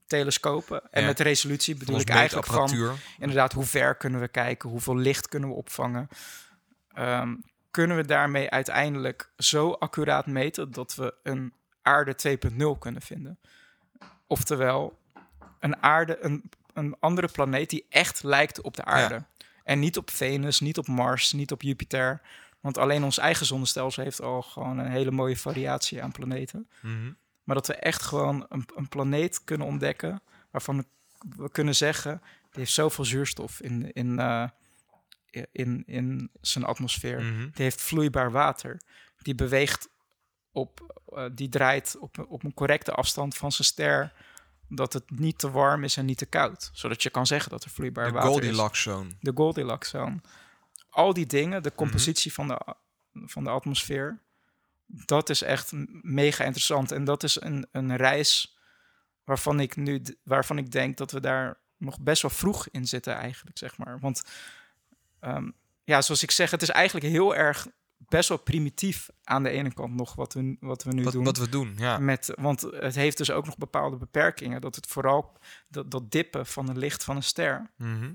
Speaker 4: telescopen... en
Speaker 3: Ja.
Speaker 4: met resolutie bedoel ik eigenlijk van inderdaad, hoe ver kunnen we kijken? Hoeveel licht kunnen we opvangen? Ehm, kunnen we daarmee uiteindelijk zo accuraat meten dat we een aarde 2.0 kunnen vinden? Oftewel, een aarde, een, een andere planeet die echt lijkt op de aarde. En niet op Venus, niet op Mars, niet op Jupiter. Want alleen ons eigen zonnestelsel heeft al gewoon een hele mooie variatie aan planeten.
Speaker 3: Mhm.
Speaker 4: Maar dat we echt gewoon een, een planeet kunnen ontdekken waarvan we kunnen zeggen, die heeft zoveel zuurstof in, in, eh, in, in zijn atmosfeer.
Speaker 3: Mhm.
Speaker 4: Die heeft vloeibaar water. Die beweegt op, eh, die draait op, op een correcte afstand van zijn ster. Dat het niet te warm is en niet te koud. Zodat je kan zeggen dat er vloeibaar
Speaker 3: De
Speaker 4: water is
Speaker 3: Goldilocks zone.
Speaker 4: de Goldilocks zone. Al die dingen,
Speaker 3: Mhm.
Speaker 4: de compositie van, de, van de atmosfeer, dat is echt mega interessant. En dat is een, een reis waarvan ik nu, waarvan ik denk dat we daar nog best wel vroeg in zitten eigenlijk, zeg maar. Want ehm, ja, zoals ik zeg, het is eigenlijk heel erg best wel primitief aan de ene kant nog wat we, wat we nu
Speaker 3: Wat,
Speaker 4: doen.
Speaker 3: wat we doen, ja.
Speaker 4: Met, want het heeft dus ook nog bepaalde beperkingen. Dat het vooral, dat, dat dippen van het licht van een ster,
Speaker 3: Mhm.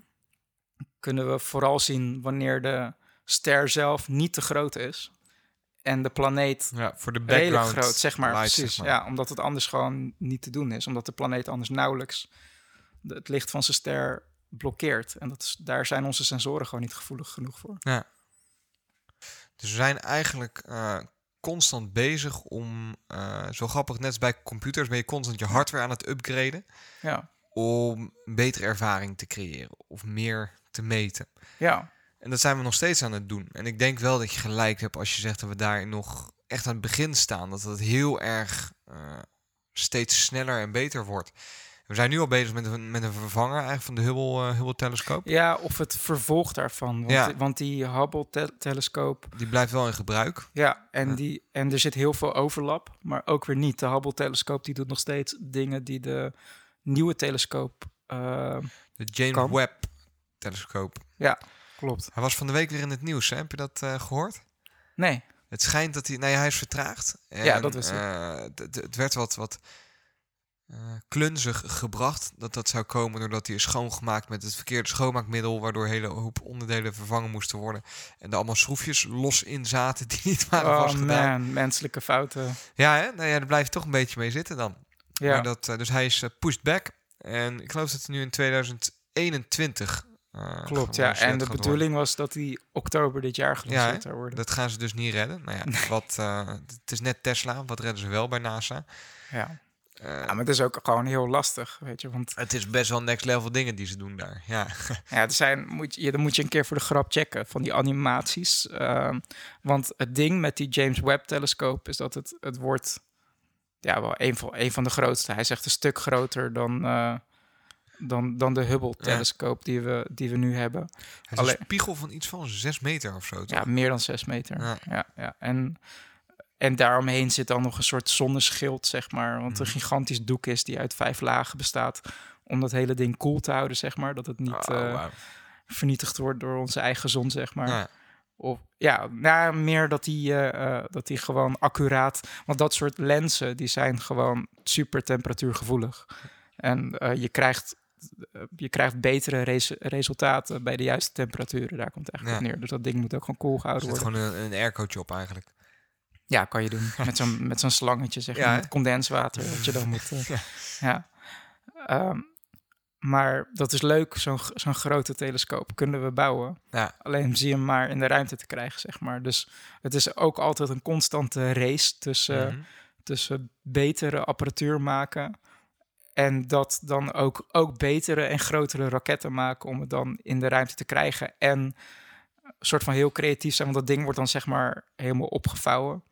Speaker 4: kunnen we vooral zien wanneer de ster zelf niet te groot is. En de planeet
Speaker 3: Ja, voor de
Speaker 4: redelijk groot, zeg maar.
Speaker 3: light,
Speaker 4: precies.
Speaker 3: zeg maar.
Speaker 4: Ja, omdat het anders gewoon niet te doen is. Omdat de planeet anders nauwelijks het licht van zijn ster blokkeert. En dat is, daar zijn onze sensoren gewoon niet gevoelig genoeg voor.
Speaker 3: Ja. Dus we zijn eigenlijk eh, constant bezig om, eh, zo grappig, net als bij computers, ben je constant je hardware aan het upgraden
Speaker 4: Ja,
Speaker 3: om een betere ervaring te creëren of meer te meten.
Speaker 4: ja,
Speaker 3: En dat zijn we nog steeds aan het doen. En ik denk wel dat je gelijk hebt als je zegt dat we daar nog echt aan het begin staan. Dat het heel erg eh, steeds sneller en beter wordt. We zijn nu al bezig met een, met een vervanger eigenlijk van de Hubble, eh, Hubble-telescoop.
Speaker 4: ja, of het vervolg daarvan. Want,
Speaker 3: Ja.
Speaker 4: want die Hubble-telescoop,
Speaker 3: Die blijft wel in gebruik.
Speaker 4: ja, en,
Speaker 3: Ja.
Speaker 4: Die, en er zit heel veel overlap, maar ook weer niet. De Hubble-telescoop die doet nog steeds dingen die de nieuwe telescoop... eh,
Speaker 3: De James
Speaker 4: Kan.
Speaker 3: Webb-telescoop.
Speaker 4: klopt.
Speaker 3: Hij was van de week weer in het nieuws, hè? heb je dat eh, gehoord?
Speaker 4: Nee,
Speaker 3: Het schijnt dat hij... Nee, hij is vertraagd. En,
Speaker 4: Ja, dat
Speaker 3: d- d- het werd wat, wat eh, klunzig gebracht. Dat dat zou komen doordat hij is schoongemaakt met het verkeerde schoonmaakmiddel. Waardoor een hele hoop onderdelen vervangen moesten worden. En er allemaal schroefjes los in zaten die niet waren
Speaker 4: oh
Speaker 3: vastgedaan.
Speaker 4: man, menselijke fouten.
Speaker 3: Ja, hè? Nou ja, daar blijf je toch een beetje mee zitten dan.
Speaker 4: Ja,
Speaker 3: Maar dat, eh, dus hij is eh, pushed back. En ik geloof dat hij nu in 2021 eh,
Speaker 4: klopt. Ja, en de bedoeling was dat die oktober dit jaar gelanceerd zou worden.
Speaker 3: Dat gaan ze dus niet redden. Nou ja, wat, het is net Tesla. Wat redden ze wel bij NASA?
Speaker 4: Ja.
Speaker 3: Eh,
Speaker 4: ja, maar het is ook gewoon heel lastig, weet je. Want
Speaker 3: het is best wel next level dingen die ze doen daar. Ja, [LAUGHS]
Speaker 4: ja, er zijn, moet je, dan moet je een keer voor de grap checken van die animaties. Ehm, want het ding met die James Webb-telescoop is dat het, het wordt ja, wel een van, een van de grootste. Hij is echt een stuk groter dan, eh, dan, dan de Hubble-telescoop die, we, die we nu hebben.
Speaker 3: het is
Speaker 4: Alleen-
Speaker 3: een spiegel van iets van 6 meter of zo. toch?
Speaker 4: Ja, meer dan zes meter.
Speaker 3: Ja.
Speaker 4: Ja. Ja, En, en daaromheen zit dan nog een soort zonneschild, zeg maar. Want een
Speaker 3: Mhm.
Speaker 4: gigantisch doek is die uit vijf lagen bestaat. Om dat hele ding koel te houden, zeg maar. Dat het niet
Speaker 3: Oh,
Speaker 4: eh, vernietigd wordt door onze eigen zon, zeg maar.
Speaker 3: Ja.
Speaker 4: Of ja, nou, meer dat die, eh, eh, dat die gewoon accuraat. Want dat soort lenzen die zijn gewoon super temperatuurgevoelig. En je, krijgt, je krijgt betere res- resultaten bij de juiste temperaturen. Daar komt het eigenlijk
Speaker 3: Ja.
Speaker 4: op neer. Dus dat ding moet ook gewoon koel gehouden worden.
Speaker 3: gewoon een, een aircootje op eigenlijk.
Speaker 4: Ja, kan je doen. [LAUGHS] Met zo'n, met zo'n slangetje, zeg maar. Met condenswater. Dat je dan moet. eh,
Speaker 3: Ja.
Speaker 4: ja. Ehm, maar dat is leuk, zo'n, zo'n grote telescoop kunnen we bouwen.
Speaker 3: Ja.
Speaker 4: Alleen zie je hem maar in de ruimte te krijgen, zeg maar. Dus het is ook altijd een constante race tussen,
Speaker 3: Mhm.
Speaker 4: tussen betere apparatuur maken. En dat dan ook, ook betere en grotere raketten maken om het dan in de ruimte te krijgen. En een soort van heel creatief zijn, want dat ding wordt dan zeg maar helemaal opgevouwen.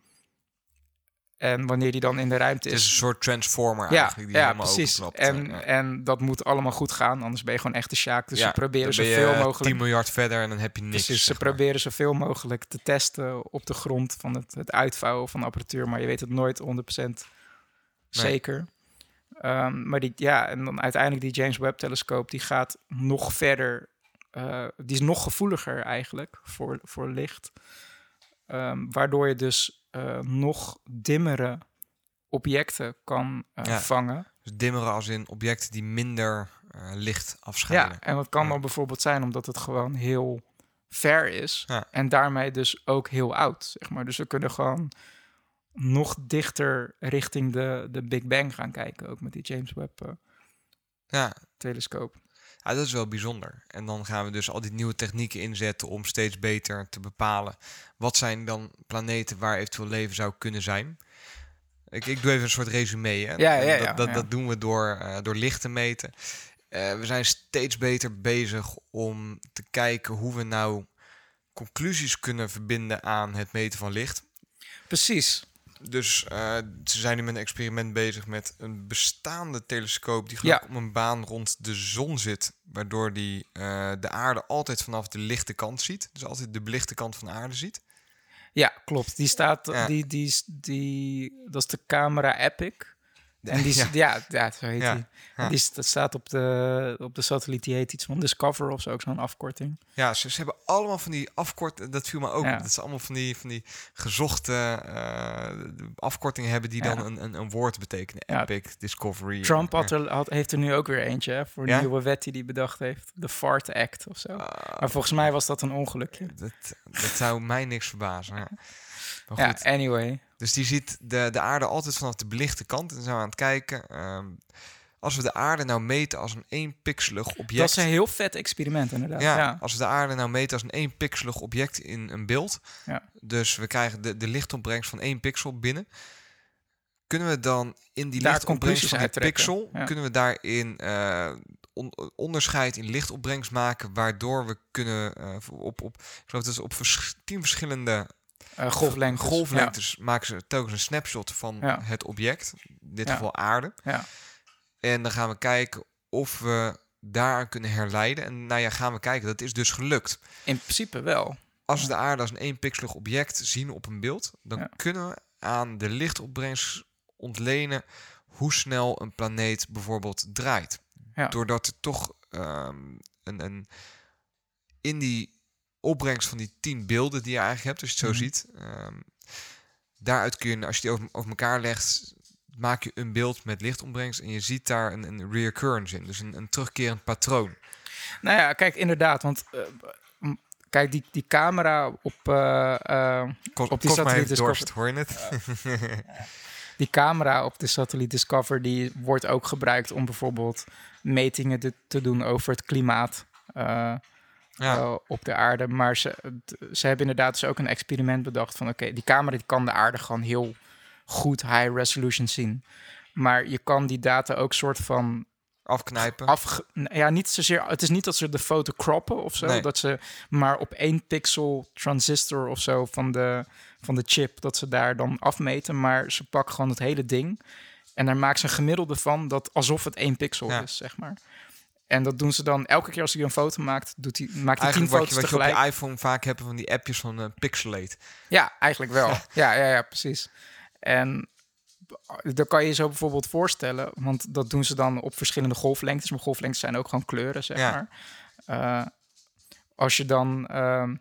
Speaker 4: En wanneer die dan in de ruimte
Speaker 3: Het is
Speaker 4: is,
Speaker 3: een soort transformer
Speaker 4: ja,
Speaker 3: eigenlijk. Die
Speaker 4: ja
Speaker 3: helemaal
Speaker 4: precies. En,
Speaker 3: Ja.
Speaker 4: en dat moet allemaal goed gaan, anders ben je gewoon echt de sjaak. Dus
Speaker 3: Ja,
Speaker 4: ze proberen zoveel mogelijk
Speaker 3: 10 miljard verder en dan heb je niks.
Speaker 4: Precies, ze
Speaker 3: maar.
Speaker 4: proberen zoveel mogelijk te testen op de grond van het, het uitvouwen van de apparatuur, maar je weet het nooit 100% zeker. Ehm, maar die, ja, en dan uiteindelijk die James Webb telescoop, die gaat nog verder, eh, die is nog gevoeliger eigenlijk voor, voor licht. Ehm, waardoor je dus eh, nog dimmere objecten kan eh,
Speaker 3: Ja.
Speaker 4: vangen.
Speaker 3: Dus dimmeren als in objecten die minder eh, licht afschijnen.
Speaker 4: Ja, en dat kan
Speaker 3: Ja.
Speaker 4: dan bijvoorbeeld zijn omdat het gewoon heel ver is.
Speaker 3: Ja.
Speaker 4: En daarmee dus ook heel oud, zeg maar. Dus we kunnen gewoon nog dichter richting de, de Big Bang gaan kijken. Ook met die James Webb
Speaker 3: ja.
Speaker 4: telescoop.
Speaker 3: Ja, dat is wel bijzonder. En dan gaan we dus al die nieuwe technieken inzetten om steeds beter te bepalen wat zijn dan planeten waar eventueel leven zou kunnen zijn. Ik, ik doe even een soort resume. Hè?
Speaker 4: Ja, ja, ja,
Speaker 3: dat, dat, dat doen we door, eh, door licht te meten. Eh, we zijn steeds beter bezig om te kijken hoe we nou conclusies kunnen verbinden aan het meten van licht.
Speaker 4: Precies.
Speaker 3: Dus eh, ze zijn nu met een experiment bezig met een bestaande telescoop die
Speaker 4: Ja.
Speaker 3: gelijk op een baan rond de zon zit, waardoor die eh, de aarde altijd vanaf de lichte kant ziet. Dus altijd de belichte kant van de aarde ziet.
Speaker 4: Ja, klopt. Die staat,
Speaker 3: Ja.
Speaker 4: die, die, die, dat is de camera Epic. En die,
Speaker 3: Ja.
Speaker 4: ja. Ja, zo heet
Speaker 3: Ja,
Speaker 4: die.
Speaker 3: ja.
Speaker 4: Staat op de, op de satelliet, die heet iets van Discover of zo, ook zo'n afkorting.
Speaker 3: Ja, ze, ze hebben allemaal van die afkort. Dat viel me ook. Dat ze allemaal van die, van die gezochte eh, afkortingen hebben die dan een, een, een woord betekenen. Epic, Discovery.
Speaker 4: Trump
Speaker 3: eh,
Speaker 4: had er, had, heeft er nu ook weer eentje hè, voor een nieuwe wet die hij bedacht heeft. De Fart Act of zo.
Speaker 3: ah,
Speaker 4: maar volgens mij was dat een ongelukje.
Speaker 3: dat, dat zou mij niks verbazen. Ja. Maar goed,
Speaker 4: Ja, anyway.
Speaker 3: Dus die ziet de, de aarde altijd vanaf de belichte kant en zijn we aan het kijken. ehm, als we de aarde nou meten als een eenpixelig object...
Speaker 4: Dat is een heel vet experiment, inderdaad.
Speaker 3: ja,
Speaker 4: Ja,
Speaker 3: als we de aarde nou meten als een eenpixelig object in een beeld...
Speaker 4: Ja.
Speaker 3: dus we krijgen de, de lichtopbrengst van één pixel binnen... kunnen we dan in die
Speaker 4: Daar
Speaker 3: lichtopbrengst van die pixel...
Speaker 4: Ja.
Speaker 3: kunnen we daarin eh, on- onderscheid in lichtopbrengst maken... waardoor we kunnen eh, op, op, ik geloof dat is op vers- tien verschillende
Speaker 4: Eh, golflengtes.
Speaker 3: golflengtes maken ze telkens een snapshot van
Speaker 4: Ja.
Speaker 3: het object. In dit geval aarde. En dan gaan we kijken of we daaraan kunnen herleiden. En nou ja, gaan we kijken. Dat is dus gelukt.
Speaker 4: In principe wel.
Speaker 3: Als we de aarde als een eenpixelig object zien op een beeld, dan kunnen we aan de lichtopbrengst ontlenen hoe snel een planeet bijvoorbeeld draait.
Speaker 4: Ja.
Speaker 3: Doordat er toch ehm, een, een in die opbrengst van die tien beelden die je eigenlijk hebt, als je het zo
Speaker 4: Mhm.
Speaker 3: ziet, ehm, daaruit kun je, als je die over, over elkaar legt, maak je een beeld met lichtopbrengst en je ziet daar een, een reoccurrence in, dus een, een terugkerend patroon.
Speaker 4: Nou ja, kijk, inderdaad. Want eh, kijk, die, die camera op, eh,
Speaker 3: Kost,
Speaker 4: Op die satelliet
Speaker 3: dorst, hoor je het?
Speaker 4: die camera op de satelliet Discover, die wordt ook gebruikt om bijvoorbeeld metingen te, te doen over het klimaat. Eh,
Speaker 3: ja.
Speaker 4: op de aarde. Maar ze, ze hebben inderdaad dus ook een experiment bedacht van oké, die camera die kan de aarde gewoon heel goed high resolution zien. Maar je kan die data ook soort van
Speaker 3: Afknijpen.
Speaker 4: afge... Ja, niet zozeer... Het is niet dat ze de foto croppen of zo.
Speaker 3: Nee.
Speaker 4: Dat ze maar op één pixel transistor of zo van de, van de chip... dat ze daar dan afmeten. Maar ze pakken gewoon het hele ding... en daar maken ze een gemiddelde van... dat alsof het één pixel
Speaker 3: Ja.
Speaker 4: is, zeg maar. En dat doen ze dan elke keer als hij een foto maakt... Doet hij, maakt hij tien
Speaker 3: Eigenlijk wat
Speaker 4: foto's
Speaker 3: je, wat je op
Speaker 4: tegelijk.
Speaker 3: je iPhone vaak hebt van die appjes van eh, Pixelate.
Speaker 4: Ja, eigenlijk wel. [LAUGHS] ja, ja, ja, precies. En dan kan je je zo bijvoorbeeld voorstellen, want dat doen ze dan op verschillende golflengtes, maar golflengtes zijn ook gewoon kleuren, zeg
Speaker 3: Ja.
Speaker 4: maar. Eh, als je dan ehm,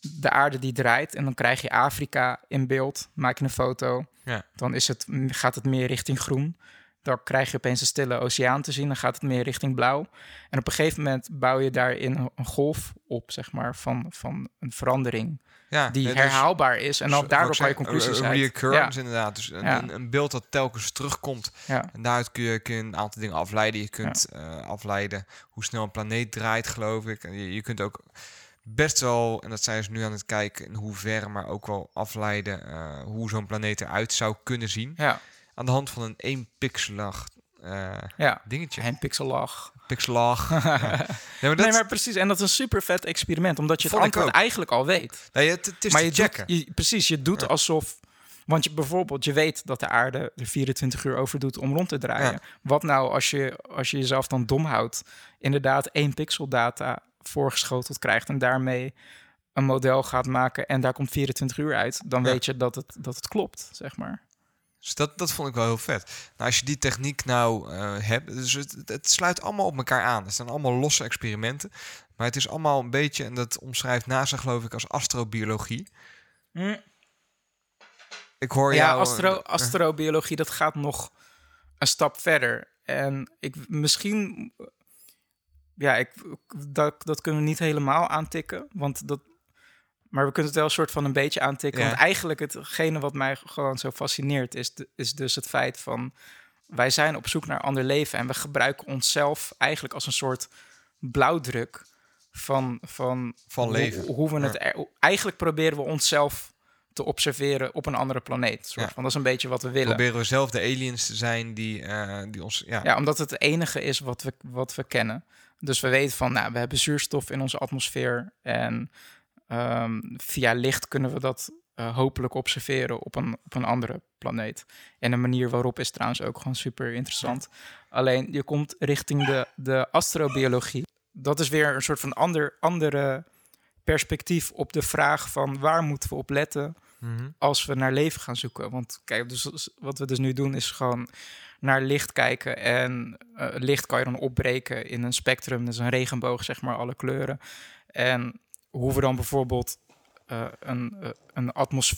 Speaker 4: de aarde die draait en dan krijg je Afrika in beeld, maak je een foto,
Speaker 3: Ja.
Speaker 4: dan is het, gaat het meer richting groen. Dan krijg je opeens een stille oceaan te zien, dan gaat het meer richting blauw. En op een gegeven moment bouw je daarin een golf op, zeg maar, van, van een verandering
Speaker 3: Ja,
Speaker 4: die
Speaker 3: dus-
Speaker 4: herhaalbaar is. En dan
Speaker 3: dus-
Speaker 4: daardoor kan je conclusies uit.
Speaker 3: reoccurrence inderdaad. Dus een,
Speaker 4: Ja.
Speaker 3: een, een beeld dat telkens terugkomt.
Speaker 4: Ja,
Speaker 3: En daaruit kun je, kun je een aantal dingen afleiden. Je kunt eh, afleiden hoe snel een planeet draait, geloof ik. En je, je kunt ook best wel, en dat zijn ze nu aan het kijken, in hoeverre, maar ook wel afleiden eh, hoe zo'n planeet eruit zou kunnen zien.
Speaker 4: ja,
Speaker 3: Aan de hand van een één pixelig eh,
Speaker 4: ja.
Speaker 3: dingetje.
Speaker 4: En pixelag.
Speaker 3: Pixelag. [LAUGHS] ja. Nee, maar dat,
Speaker 4: Nee, maar precies. En dat is een super vet experiment, omdat je het
Speaker 3: Vond
Speaker 4: antwoord eigenlijk al weet.
Speaker 3: nee, het, het is
Speaker 4: maar je
Speaker 3: checken.
Speaker 4: doet, je, precies, je doet
Speaker 3: Ja.
Speaker 4: alsof... Want je bijvoorbeeld, je weet dat de aarde er 24 uur over doet om rond te draaien.
Speaker 3: Ja.
Speaker 4: Wat nou als je, als je jezelf dan dom houdt, inderdaad één pixel data voorgeschoteld krijgt en daarmee een model gaat maken en daar komt 24 uur uit, dan weet je dat het, dat het klopt, zeg maar.
Speaker 3: Dus dat, dat vond ik wel heel vet. Nou, als je die techniek nou eh, hebt, dus het, het sluit allemaal op elkaar aan. Het zijn allemaal losse experimenten. Maar het is allemaal een beetje, en dat omschrijft NASA geloof ik als astrobiologie. Ik hoor
Speaker 4: ja,
Speaker 3: jou...
Speaker 4: astro,
Speaker 3: eh,
Speaker 4: astrobiologie, dat gaat nog een stap verder. En ik misschien, ja, ik, dat, dat kunnen we niet helemaal aantikken, want dat, maar we kunnen het wel een soort van een beetje aantikken.
Speaker 3: Ja.
Speaker 4: Want eigenlijk hetgene wat mij gewoon zo fascineert is, de- is dus het feit van wij zijn op zoek naar ander leven en we gebruiken onszelf eigenlijk als een soort blauwdruk van, van,
Speaker 3: Van
Speaker 4: hoe-
Speaker 3: leven.
Speaker 4: Hoe, we het er- eigenlijk proberen we onszelf te observeren op een andere planeet. Soort
Speaker 3: Ja.
Speaker 4: van, dat is een beetje wat we willen.
Speaker 3: Proberen we zelf de aliens te zijn die, eh, die ons... Ja,
Speaker 4: Ja, omdat het het enige is wat we, wat we kennen. Dus we weten van, nou, we hebben zuurstof in onze atmosfeer. En ehm, via licht kunnen we dat eh, hopelijk observeren op een, op een andere planeet. En de manier waarop is trouwens ook gewoon super interessant. Alleen je komt richting de, de astrobiologie. Dat is weer een soort van ander, andere perspectief op de vraag van waar moeten we op letten
Speaker 3: Mhm.
Speaker 4: als we naar leven gaan zoeken. Want kijk, dus wat we dus nu doen is gewoon naar licht kijken. En eh, licht kan je dan opbreken in een spectrum. Dus een regenboog, zeg maar, alle kleuren. En hoe we dan bijvoorbeeld eh, een, eh, een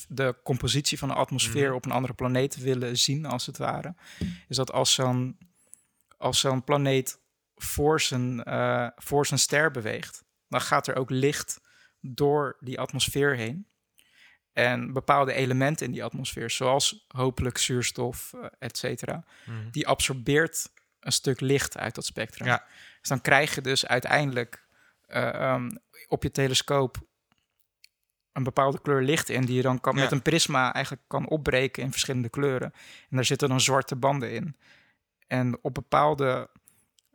Speaker 4: de compositie van de atmosfeer
Speaker 3: Mhm.
Speaker 4: op een andere planeet willen zien, als het ware. Is dat als zo'n als zo'n planeet voor zijn, eh, voor zijn ster beweegt, dan gaat er ook licht door die atmosfeer heen. En bepaalde elementen in die atmosfeer, zoals hopelijk zuurstof, et cetera,
Speaker 3: Mhm.
Speaker 4: die absorbeert een stuk licht uit dat spectrum.
Speaker 3: Ja.
Speaker 4: Dus dan krijg je dus uiteindelijk eh, ehm, op je telescoop een bepaalde kleur licht in, die je dan kan,
Speaker 3: Ja.
Speaker 4: met een prisma eigenlijk kan opbreken in verschillende kleuren. En daar zitten dan zwarte banden in. En op bepaalde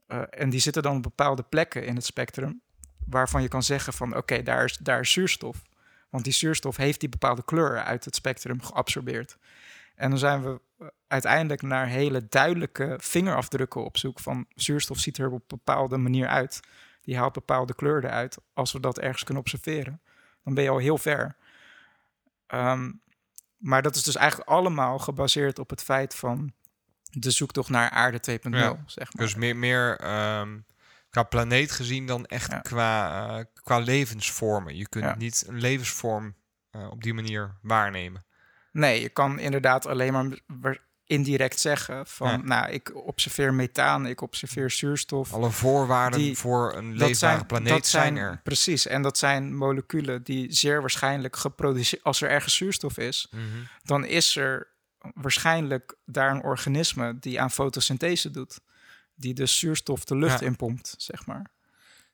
Speaker 4: eh, en die zitten dan op bepaalde plekken in het spectrum, waarvan je kan zeggen van oké, daar, is, daar is zuurstof. Want die zuurstof heeft die bepaalde kleur uit het spectrum geabsorbeerd. En dan zijn we eh, uiteindelijk naar hele duidelijke vingerafdrukken op zoek van zuurstof ziet er op een bepaalde manier uit. Die haalt bepaalde kleuren uit. Als we dat ergens kunnen observeren, dan ben je al heel ver. Ehm, maar dat is dus eigenlijk allemaal gebaseerd op het feit van de zoektocht naar aarde 2.0,
Speaker 3: Ja.
Speaker 4: zeg maar.
Speaker 3: Dus meer, meer ehm, qua planeet gezien dan echt
Speaker 4: Ja.
Speaker 3: qua, eh, qua levensvormen. Je kunt
Speaker 4: Ja.
Speaker 3: niet een levensvorm eh, op die manier waarnemen.
Speaker 4: Nee, je kan inderdaad alleen maar indirect zeggen van,
Speaker 3: Ja.
Speaker 4: nou, ik observeer methaan, ik observeer zuurstof.
Speaker 3: Alle voorwaarden
Speaker 4: Die-
Speaker 3: voor een leefbare planeet
Speaker 4: dat
Speaker 3: zijn, er.
Speaker 4: Precies, en dat zijn moleculen die zeer waarschijnlijk geproduceerd... Als er ergens zuurstof is,
Speaker 3: Mhm.
Speaker 4: dan is er waarschijnlijk daar een organisme die aan fotosynthese doet. Die dus zuurstof de lucht
Speaker 3: Ja.
Speaker 4: inpompt, zeg maar.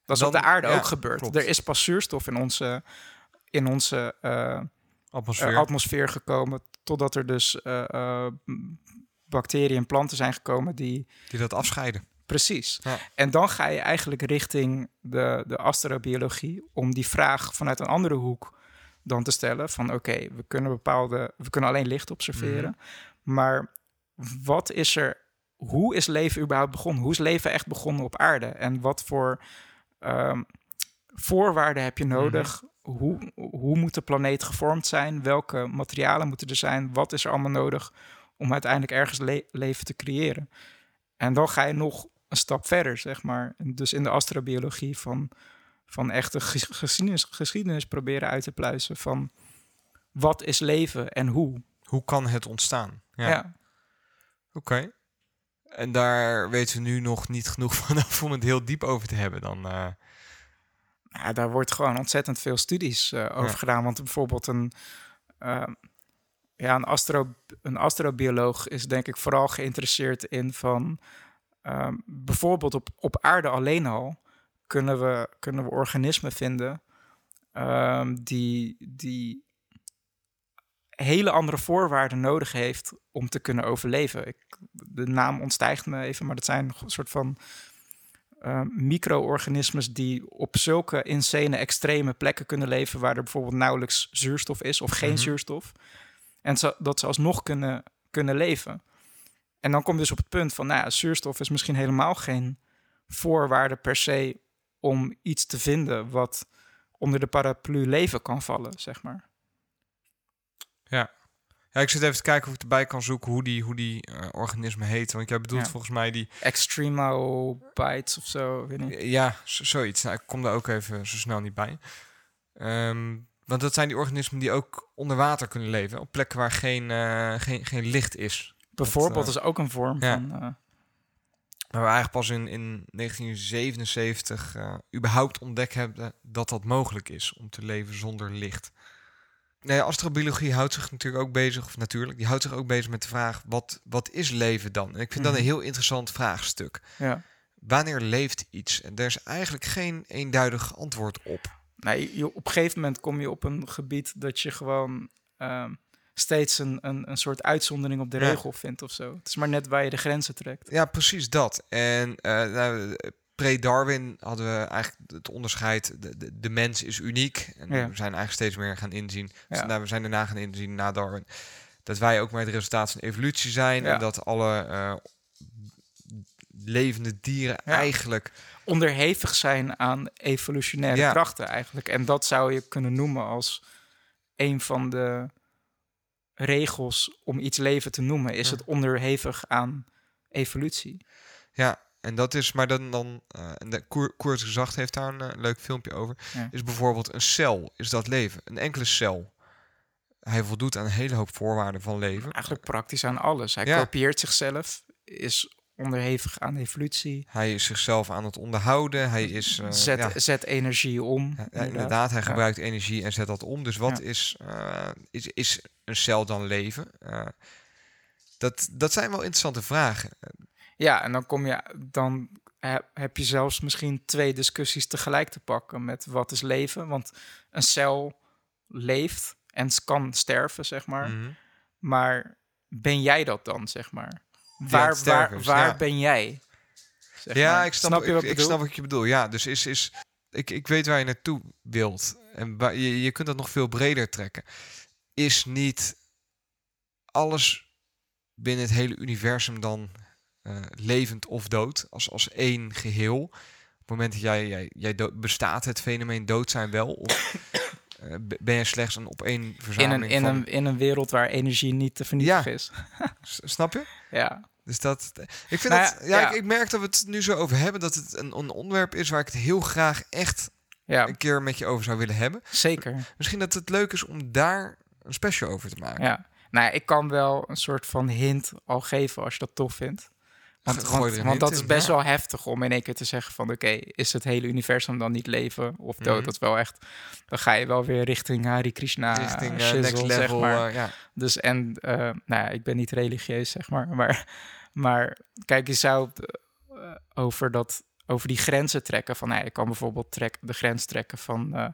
Speaker 4: Dat is
Speaker 3: Dan-
Speaker 4: op de aarde
Speaker 3: ja,
Speaker 4: ook gebeurd.
Speaker 3: klopt.
Speaker 4: Er is pas zuurstof in onze, in onze eh,
Speaker 3: Atmosfeer.
Speaker 4: eh, atmosfeer gekomen. Totdat er dus eh, eh, bacteriën en planten zijn gekomen die.
Speaker 3: die dat afscheiden.
Speaker 4: Precies.
Speaker 3: Ja.
Speaker 4: En dan ga je eigenlijk richting de, de astrobiologie om die vraag vanuit een andere hoek dan te stellen. Van oké, we kunnen bepaalde. We kunnen alleen licht observeren. Maar wat is er. Hoe is leven überhaupt begonnen? Hoe is leven echt begonnen op aarde? En wat voor ehm, voorwaarden heb je nodig? Hoe, hoe moet de planeet gevormd zijn? Welke materialen moeten er zijn? Wat is er allemaal nodig om uiteindelijk ergens le- leven te creëren? En dan ga je nog een stap verder, zeg maar. Dus in de astrobiologie van, van echte ges- geschiedenis, geschiedenis proberen uit te pluizen van wat is leven en hoe.
Speaker 3: Hoe kan het ontstaan? Ja.
Speaker 4: Ja,
Speaker 3: Oké. En daar weten we nu nog niet genoeg [LAUGHS] van om het heel diep over te hebben. Dan, eh,
Speaker 4: Ja, daar wordt gewoon ontzettend veel studies eh, over
Speaker 3: Ja.
Speaker 4: gedaan. Want bijvoorbeeld een, eh, ja, een, astro, een astrobioloog is denk ik vooral geïnteresseerd in van... ehm, bijvoorbeeld op, op aarde alleen al kunnen we, kunnen we organismen vinden... ehm, die, die hele andere voorwaarden nodig heeft om te kunnen overleven. Ik, de naam ontstijgt me even, maar dat zijn een soort van uh, micro-organismes die op zulke insane extreme plekken kunnen leven waar er bijvoorbeeld nauwelijks zuurstof is of geen
Speaker 3: Mhm.
Speaker 4: zuurstof. En zo, dat ze alsnog kunnen, kunnen leven. En dan kom je dus op het punt van, nou ja, zuurstof is misschien helemaal geen voorwaarde per se om iets te vinden wat onder de paraplu leven kan vallen, zeg maar.
Speaker 3: ja. Ja, ik zit even te kijken of ik erbij kan zoeken hoe die, hoe die organismen heten. Want jij bedoelt
Speaker 4: Ja.
Speaker 3: volgens mij die...
Speaker 4: Extremo bites of zo, weet niet.
Speaker 3: Ja, zoiets. Nou, ik kom daar ook even zo snel niet bij. Ehm, want dat zijn die organismen die ook onder water kunnen leven. Op plekken waar geen, eh, geen, geen licht is.
Speaker 4: Bijvoorbeeld
Speaker 3: eh,
Speaker 4: is ook een vorm
Speaker 3: ja.
Speaker 4: van...
Speaker 3: Maar we eigenlijk pas in, in 1977 eh, überhaupt ontdekt hebben dat dat mogelijk is om te leven zonder licht. Nee, astrobiologie houdt zich natuurlijk ook bezig, of natuurlijk, die houdt zich ook bezig met de vraag: wat, wat is leven dan? En ik vind dat
Speaker 4: Mhm.
Speaker 3: een heel interessant vraagstuk.
Speaker 4: ja.
Speaker 3: Wanneer leeft iets? En er is eigenlijk geen eenduidig antwoord op.
Speaker 4: Nee, je, op een gegeven moment kom je op een gebied dat je gewoon ehm, steeds een, een, een soort uitzondering op de
Speaker 3: Ja.
Speaker 4: regel vindt of zo. Het is maar net waar je de grenzen trekt.
Speaker 3: Ja, precies dat. En nou, pre-Darwin hadden we eigenlijk het onderscheid, de, de, de mens is uniek. En
Speaker 4: Ja.
Speaker 3: we zijn eigenlijk steeds meer gaan inzien,
Speaker 4: Ja.
Speaker 3: nou, we zijn daarna gaan inzien na Darwin, dat wij ook maar het resultaat van evolutie zijn.
Speaker 4: Ja.
Speaker 3: En dat alle eh, levende dieren eigenlijk...
Speaker 4: Onderhevig zijn aan evolutionaire krachten eigenlijk. En dat zou je kunnen noemen als een van de regels om iets leven te noemen. Is het onderhevig aan evolutie.
Speaker 3: Ja, en dat is, maar dan, dan eh, en de Koer, Koers Gezacht heeft daar een eh, leuk filmpje over.
Speaker 4: Ja.
Speaker 3: Is bijvoorbeeld een cel, is dat leven? Een enkele cel. Hij voldoet aan een hele hoop voorwaarden van leven.
Speaker 4: Eigenlijk praktisch aan alles. Hij
Speaker 3: Ja.
Speaker 4: kopieert zichzelf, is onderhevig aan evolutie.
Speaker 3: Hij is zichzelf aan het onderhouden. Hij is. eh,
Speaker 4: zet,
Speaker 3: ja,
Speaker 4: zet energie om.
Speaker 3: ja, inderdaad. hij gebruikt energie en zet dat om. Dus wat is, is, is een cel dan leven? Dat, dat zijn wel interessante vragen.
Speaker 4: Ja, en dan kom je, dan he- heb je zelfs misschien twee discussies tegelijk te pakken met wat is leven. Want een cel leeft en kan sterven, zeg maar.
Speaker 3: Mhm.
Speaker 4: Maar ben jij dat dan, zeg maar? Waar, waar, waar
Speaker 3: ja.
Speaker 4: ben jij? Zeg
Speaker 3: Ja,
Speaker 4: maar.
Speaker 3: ik snap,
Speaker 4: je wat
Speaker 3: ik, snap wat je bedoelt. Ja, dus is, is, ik, ik weet waar je naartoe wilt. En waar, je, je kunt dat nog veel breder trekken. Is niet alles binnen het hele universum dan eh, levend of dood? Als, als één geheel? Op het moment dat jij, jij, jij dood- bestaat het fenomeen dood zijn wel? Of eh, ben je slechts een op één
Speaker 4: in,
Speaker 3: verzameling
Speaker 4: een, in,
Speaker 3: van...
Speaker 4: een, in een wereld waar energie niet te vernietigen is. [LAUGHS]
Speaker 3: Snap je?
Speaker 4: Ja,
Speaker 3: Dus dat, ik vind
Speaker 4: Nou
Speaker 3: dat,
Speaker 4: ja.
Speaker 3: Ik, ik merk dat we het nu zo over hebben, dat het een, een onderwerp is waar ik het heel graag echt
Speaker 4: ja
Speaker 3: een keer met je over zou willen hebben.
Speaker 4: zeker.
Speaker 3: Misschien dat het leuk is om daar een special over te maken.
Speaker 4: Ja. Nou, ik kan wel een soort van hint al geven als je dat tof vindt. Want, want, dat
Speaker 3: in,
Speaker 4: is best
Speaker 3: ja.
Speaker 4: wel heftig om in één keer te zeggen van... oké, is het hele universum dan niet leven of dood?
Speaker 3: Mhm.
Speaker 4: Dat is wel echt... Dan ga je wel weer richting Hare Krishna,
Speaker 3: Richting
Speaker 4: shizzle,
Speaker 3: next
Speaker 4: zeg
Speaker 3: level.
Speaker 4: maar.
Speaker 3: eh, ja.
Speaker 4: Dus en, eh, nou ja, ik ben niet religieus, zeg maar. [LAUGHS] Maar, maar kijk, je zou over, dat, over die grenzen trekken. Van, nou je kan bijvoorbeeld trek, de grens trekken van eh,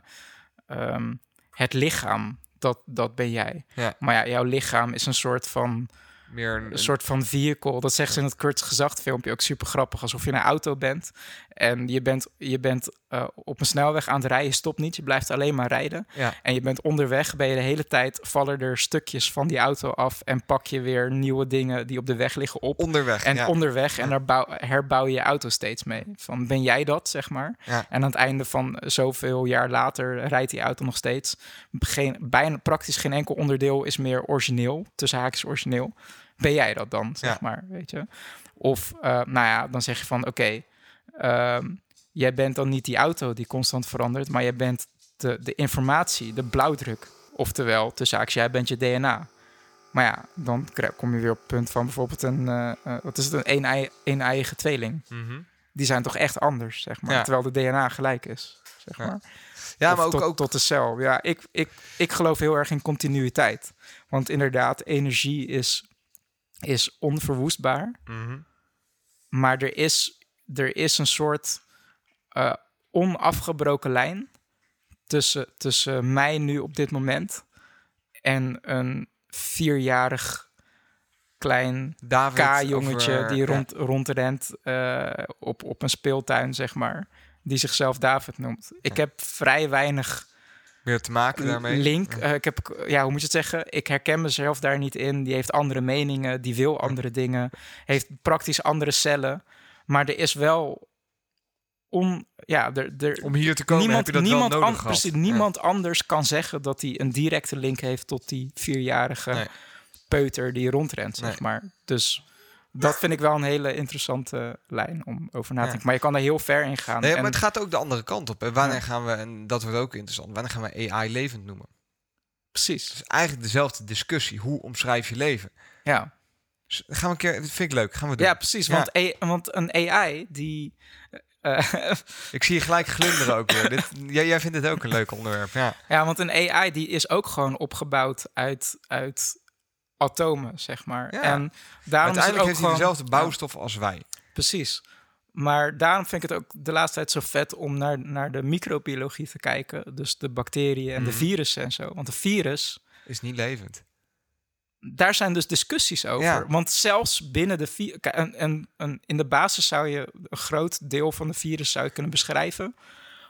Speaker 4: ehm, het lichaam. Dat, dat ben jij.
Speaker 3: Ja.
Speaker 4: Maar ja, jouw lichaam is een soort van,
Speaker 3: Meer een,
Speaker 4: een soort van vehicle. Dat zegt ze in het kort gezacht filmpje ook super grappig. Alsof je een auto bent. En je bent, je bent eh, op een snelweg aan het rijden. Je stopt niet, je blijft alleen maar rijden.
Speaker 3: ja.
Speaker 4: En je bent onderweg, ben je de hele tijd, vallen er stukjes van die auto af en pak je weer nieuwe dingen die op de weg liggen op.
Speaker 3: onderweg.
Speaker 4: En
Speaker 3: ja.
Speaker 4: onderweg, en daar bouw, herbouw je je auto steeds mee. Van ben jij dat, zeg maar?
Speaker 3: Ja.
Speaker 4: En aan het einde van zoveel jaar later rijdt die auto nog steeds. Geen, bijna praktisch geen enkel onderdeel is meer origineel, tussen haakjes origineel. Ben jij dat dan, zeg
Speaker 3: Ja.
Speaker 4: maar, weet je? Of, eh, nou ja, dan zeg je van, oké, ehm, jij bent dan niet die auto die constant verandert, maar jij bent de, de informatie, de blauwdruk. Oftewel, tussen haakjes, jij bent je DNA. Maar ja, dan kom je weer op het punt van bijvoorbeeld een, eh, wat is het, een een-ei- een-eiige tweeling.
Speaker 3: Mhm.
Speaker 4: Die zijn toch echt anders, zeg maar.
Speaker 3: Ja.
Speaker 4: Terwijl de DNA gelijk is, zeg
Speaker 3: Ja.
Speaker 4: maar.
Speaker 3: ja, maar ook,
Speaker 4: tot,
Speaker 3: ook
Speaker 4: tot de cel. Ja, ik, ik, ik geloof heel erg in continuïteit. Want inderdaad, energie is, is onverwoestbaar.
Speaker 3: Mhm.
Speaker 4: Maar er is, er is een soort eh, onafgebroken lijn tussen, tussen mij nu op dit moment en een vierjarig klein K-jongetje die
Speaker 3: ja.
Speaker 4: rond, rondrent eh, op, op een speeltuin, zeg maar. Die zichzelf David noemt. Ik heb vrij weinig
Speaker 3: meer te maken daarmee.
Speaker 4: link. Eh, ik heb, ja, hoe moet je het zeggen? Ik herken mezelf daar niet in. Die heeft andere meningen, die wil andere dingen, heeft praktisch andere cellen. Maar er is wel on, ja, er, er,
Speaker 3: Om hier te komen
Speaker 4: niemand,
Speaker 3: heb je dat
Speaker 4: niemand,
Speaker 3: wel nodig
Speaker 4: an-
Speaker 3: gehad.
Speaker 4: precies, niemand anders kan zeggen dat hij een directe link heeft tot die vierjarige
Speaker 3: Nee.
Speaker 4: peuter die rondrent, zeg maar. Dus dat vind ik wel een hele interessante lijn om over na te
Speaker 3: Ja.
Speaker 4: denken. Maar je kan er heel ver in gaan.
Speaker 3: Nee,
Speaker 4: En-
Speaker 3: maar het gaat ook de andere kant op. En wanneer
Speaker 4: Ja.
Speaker 3: gaan we, en dat wordt ook interessant, wanneer gaan we AI levend noemen?
Speaker 4: Precies,
Speaker 3: Het is eigenlijk dezelfde discussie. Hoe omschrijf je leven?
Speaker 4: ja.
Speaker 3: Dus gaan we een keer, dat vind ik leuk, gaan we doen.
Speaker 4: Ja, precies.
Speaker 3: Ja.
Speaker 4: Want, A- want een AI die... eh, [LAUGHS]
Speaker 3: Ik zie je gelijk glunderen ook weer. Dit, [LAUGHS] jij, jij vindt dit ook een leuk onderwerp, ja.
Speaker 4: ja, want een AI die is ook gewoon opgebouwd uit, uit atomen, zeg maar.
Speaker 3: Ja.
Speaker 4: En daarom is het
Speaker 3: Uiteindelijk
Speaker 4: ook
Speaker 3: heeft hij
Speaker 4: gewoon-
Speaker 3: dezelfde bouwstof als wij.
Speaker 4: Precies. Maar daarom vind ik het ook de laatste tijd zo vet om naar, naar de microbiologie te kijken. Dus de bacteriën en de
Speaker 3: Mhm.
Speaker 4: virussen en zo. Want de virus,
Speaker 3: Is niet levend.
Speaker 4: daar zijn dus discussies over.
Speaker 3: Ja.
Speaker 4: Want zelfs binnen de. En, en, en in de basis zou je een groot deel van de virus zou je kunnen beschrijven...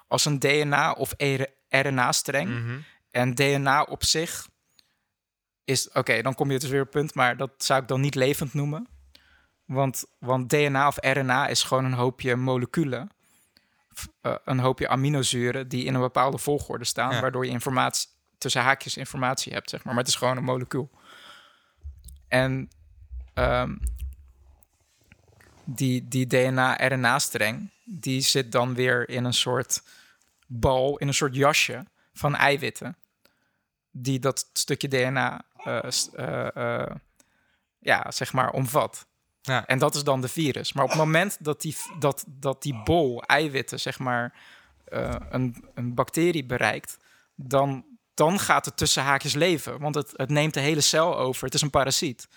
Speaker 4: als een DNA- of RNA-streng.
Speaker 3: Mhm.
Speaker 4: En DNA op zich is... Oké, dan kom je dus weer op punt, maar dat zou ik dan niet levend noemen. Want, want DNA of RNA is gewoon een hoopje moleculen. Eh, een hoopje aminozuren die in een bepaalde volgorde staan...
Speaker 3: Ja.
Speaker 4: waardoor je informatie, tussen haakjes informatie hebt, zeg maar. Maar het is gewoon een molecuul. En ehm, die, die DNA-RNA-streng... die zit dan weer in een soort bal, in een soort jasje van eiwitten... die dat stukje DNA ja, zeg maar omvat.
Speaker 3: Ja.
Speaker 4: En dat is dan de virus. Maar op het moment dat die, dat, dat die bol eiwitten, zeg maar, eh, een, een bacterie bereikt, dan, dan gaat het tussen haakjes leven. Want het, het neemt de hele cel over. Het is een parasiet.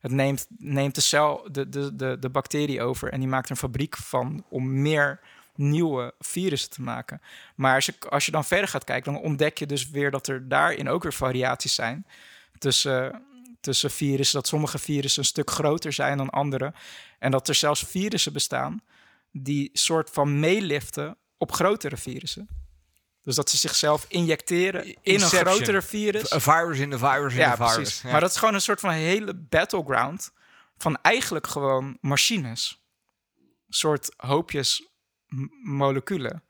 Speaker 4: Het neemt, neemt de cel, de, de, de, de bacterie over en die maakt er een fabriek van om meer nieuwe virussen te maken. Maar als je, als je dan verder gaat kijken, dan ontdek je dus weer dat er daarin ook weer variaties zijn tussen, tussen virussen. Dat sommige virussen een stuk groter zijn dan andere. En dat er zelfs virussen bestaan die soort van meeliften op grotere virussen. Dus dat ze zichzelf injecteren in een grotere virus.
Speaker 3: Een virus in de virus in
Speaker 4: Ja,
Speaker 3: de virus.
Speaker 4: precies.
Speaker 3: Ja.
Speaker 4: Maar dat is gewoon een soort van hele battleground van eigenlijk gewoon machines. Een soort hoopjes moleculen.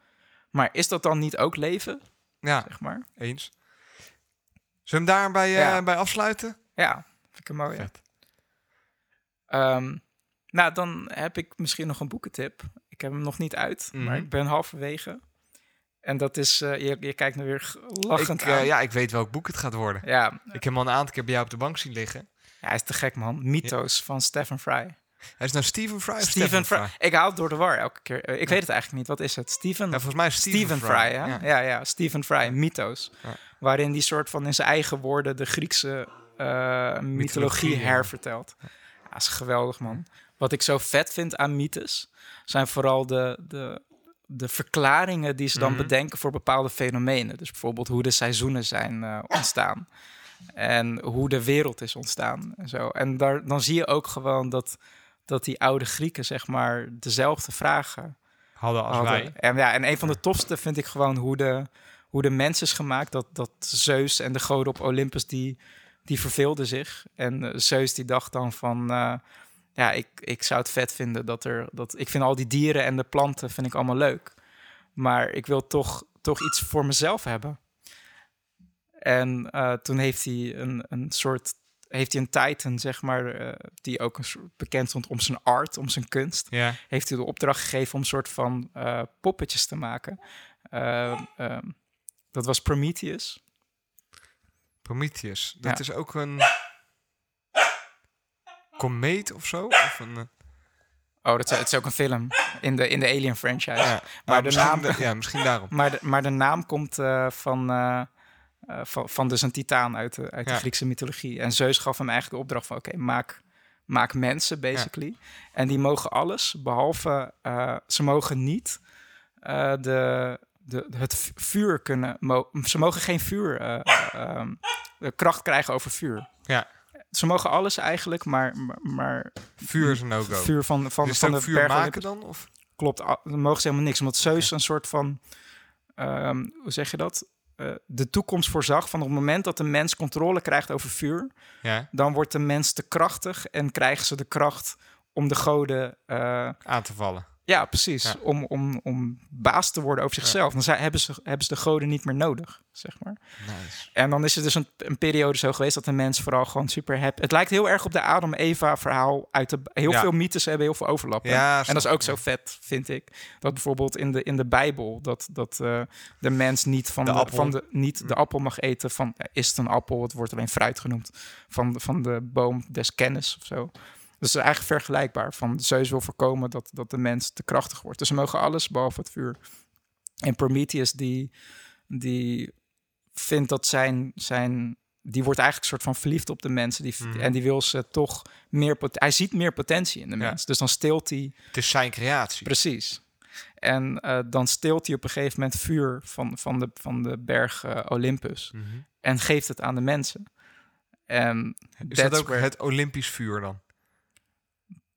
Speaker 4: Maar is dat dan niet ook leven,
Speaker 3: ja,
Speaker 4: zeg maar?
Speaker 3: eens. Zullen we hem daarbij eh,
Speaker 4: Ja.
Speaker 3: bij afsluiten?
Speaker 4: Ja, vind ik een mooie. Ehm, nou, dan heb ik misschien nog een boekentip. Ik heb hem nog niet uit,
Speaker 3: Mhm.
Speaker 4: maar ik ben halverwege. En dat is, eh, je, je kijkt me weer lachend
Speaker 3: Ik, eh,
Speaker 4: aan.
Speaker 3: ja, ik weet welk boek het gaat worden.
Speaker 4: Ja,
Speaker 3: Ik heb hem al een aantal keer bij jou op de bank zien liggen.
Speaker 4: ja, hij is te gek, man. Mythos van Stephen Fry.
Speaker 3: Hij is nou Stephen Fry of
Speaker 4: Steven
Speaker 3: Fry?
Speaker 4: Fry. Ik haal het door de war elke keer. Ik weet het eigenlijk niet. Wat is het? Steven?
Speaker 3: Ja, volgens mij is Stephen,
Speaker 4: Stephen Fry?
Speaker 3: Ja.
Speaker 4: Ja. ja, Stephen Fry, Mythos. Waarin die soort van in zijn eigen woorden de Griekse eh, mythologie hervertelt. Ja, dat is geweldig, man. Wat ik zo vet vind aan mythes, zijn vooral de, de, de verklaringen die ze dan
Speaker 3: Mhm.
Speaker 4: bedenken voor bepaalde fenomenen. Dus bijvoorbeeld hoe de seizoenen zijn eh, ontstaan. En hoe de wereld is ontstaan en zo. En daar, dan zie je ook gewoon dat, dat die oude Grieken, zeg maar, dezelfde vragen
Speaker 3: Hadden als
Speaker 4: hadden.
Speaker 3: wij.
Speaker 4: En, ja, en een van de tofste vind ik gewoon hoe de, hoe de mens is gemaakt. Dat, dat Zeus en de goden op Olympus, die, die verveelden zich. En eh, Zeus die dacht dan van... eh, ja, ik, ik zou het vet vinden dat er... Dat, ik vind al die dieren en de planten vind ik allemaal leuk. Maar ik wil toch, toch iets voor mezelf hebben. En eh, toen heeft hij een, een soort... Heeft hij een titan, zeg maar, die ook een soort bekend stond om zijn art, om zijn kunst
Speaker 3: Ja.
Speaker 4: heeft hij de opdracht gegeven om een soort van poppetjes te maken. Eh, ehm, dat was Prometheus.
Speaker 3: Prometheus. Dat
Speaker 4: Ja.
Speaker 3: is ook een komeet of zo? Of een, eh,
Speaker 4: Oh, dat is, het is ook een film in de, in de Alien franchise.
Speaker 3: ja.
Speaker 4: Maar de
Speaker 3: misschien
Speaker 4: naam-
Speaker 3: ja, misschien daarom.
Speaker 4: Maar, de, maar de naam komt eh, van, eh, van, van dus een titaan uit de, uit de. Griekse mythologie. En Zeus gaf hem eigenlijk de opdracht van... oké, maak, maak mensen, basically. En die mogen alles, behalve... eh, ze mogen niet de, de, het vu- vuur kunnen... mo- ze mogen geen vuur... eh, kracht krijgen over vuur.
Speaker 3: Ja.
Speaker 4: Ze mogen alles eigenlijk, maar, maar, maar
Speaker 3: Vuur is een no-go.
Speaker 4: vuur van, van,
Speaker 3: Dus
Speaker 4: van de
Speaker 3: vuur maken dan? Of?
Speaker 4: klopt, dan mogen ze helemaal niks. Omdat Zeus een soort van, ehm, hoe zeg je dat? Eh, de toekomst voorzag van op het moment dat de mens controle krijgt over vuur,
Speaker 3: Ja,
Speaker 4: dan wordt de mens te krachtig en krijgen ze de kracht om de goden, eh,
Speaker 3: aan te vallen.
Speaker 4: Ja precies,
Speaker 3: Ja.
Speaker 4: Om, om, om baas te worden over zichzelf. Dan zijn, hebben, ze, hebben ze de goden niet meer nodig, zeg maar.
Speaker 3: Nice.
Speaker 4: En dan is het dus een, een periode zo geweest dat de mens vooral gewoon super happy. Het lijkt heel erg op de Adam-Eva verhaal uit de heel
Speaker 3: Ja.
Speaker 4: veel mythes hebben heel veel overlap. hè?
Speaker 3: Ja,
Speaker 4: en dat is ook zo vet, vind ik. Dat bijvoorbeeld in de, in de Bijbel dat, dat eh, de mens niet van
Speaker 3: De
Speaker 4: van de, niet de appel mag eten van is het een appel? Het wordt alleen fruit genoemd van, de- van de boom des kennis of zo. Dus het is eigenlijk vergelijkbaar. Van Zeus wil voorkomen dat, dat de mens te krachtig wordt. Dus ze mogen alles behalve het vuur. En Prometheus die, die vindt dat zijn, zijn... Die wordt eigenlijk een soort van verliefd op de mensen. Die,
Speaker 3: Mhm.
Speaker 4: En die wil ze toch meer... Hij ziet meer potentie in de
Speaker 3: Ja.
Speaker 4: mens. Dus dan steelt hij...
Speaker 3: Het is zijn creatie.
Speaker 4: Precies. En eh, dan steelt hij op een gegeven moment vuur van, van, de, van de berg eh, Olympus.
Speaker 3: Mhm.
Speaker 4: En geeft het aan de mensen. En
Speaker 3: Is dat ook
Speaker 4: where-
Speaker 3: het Olympisch vuur dan?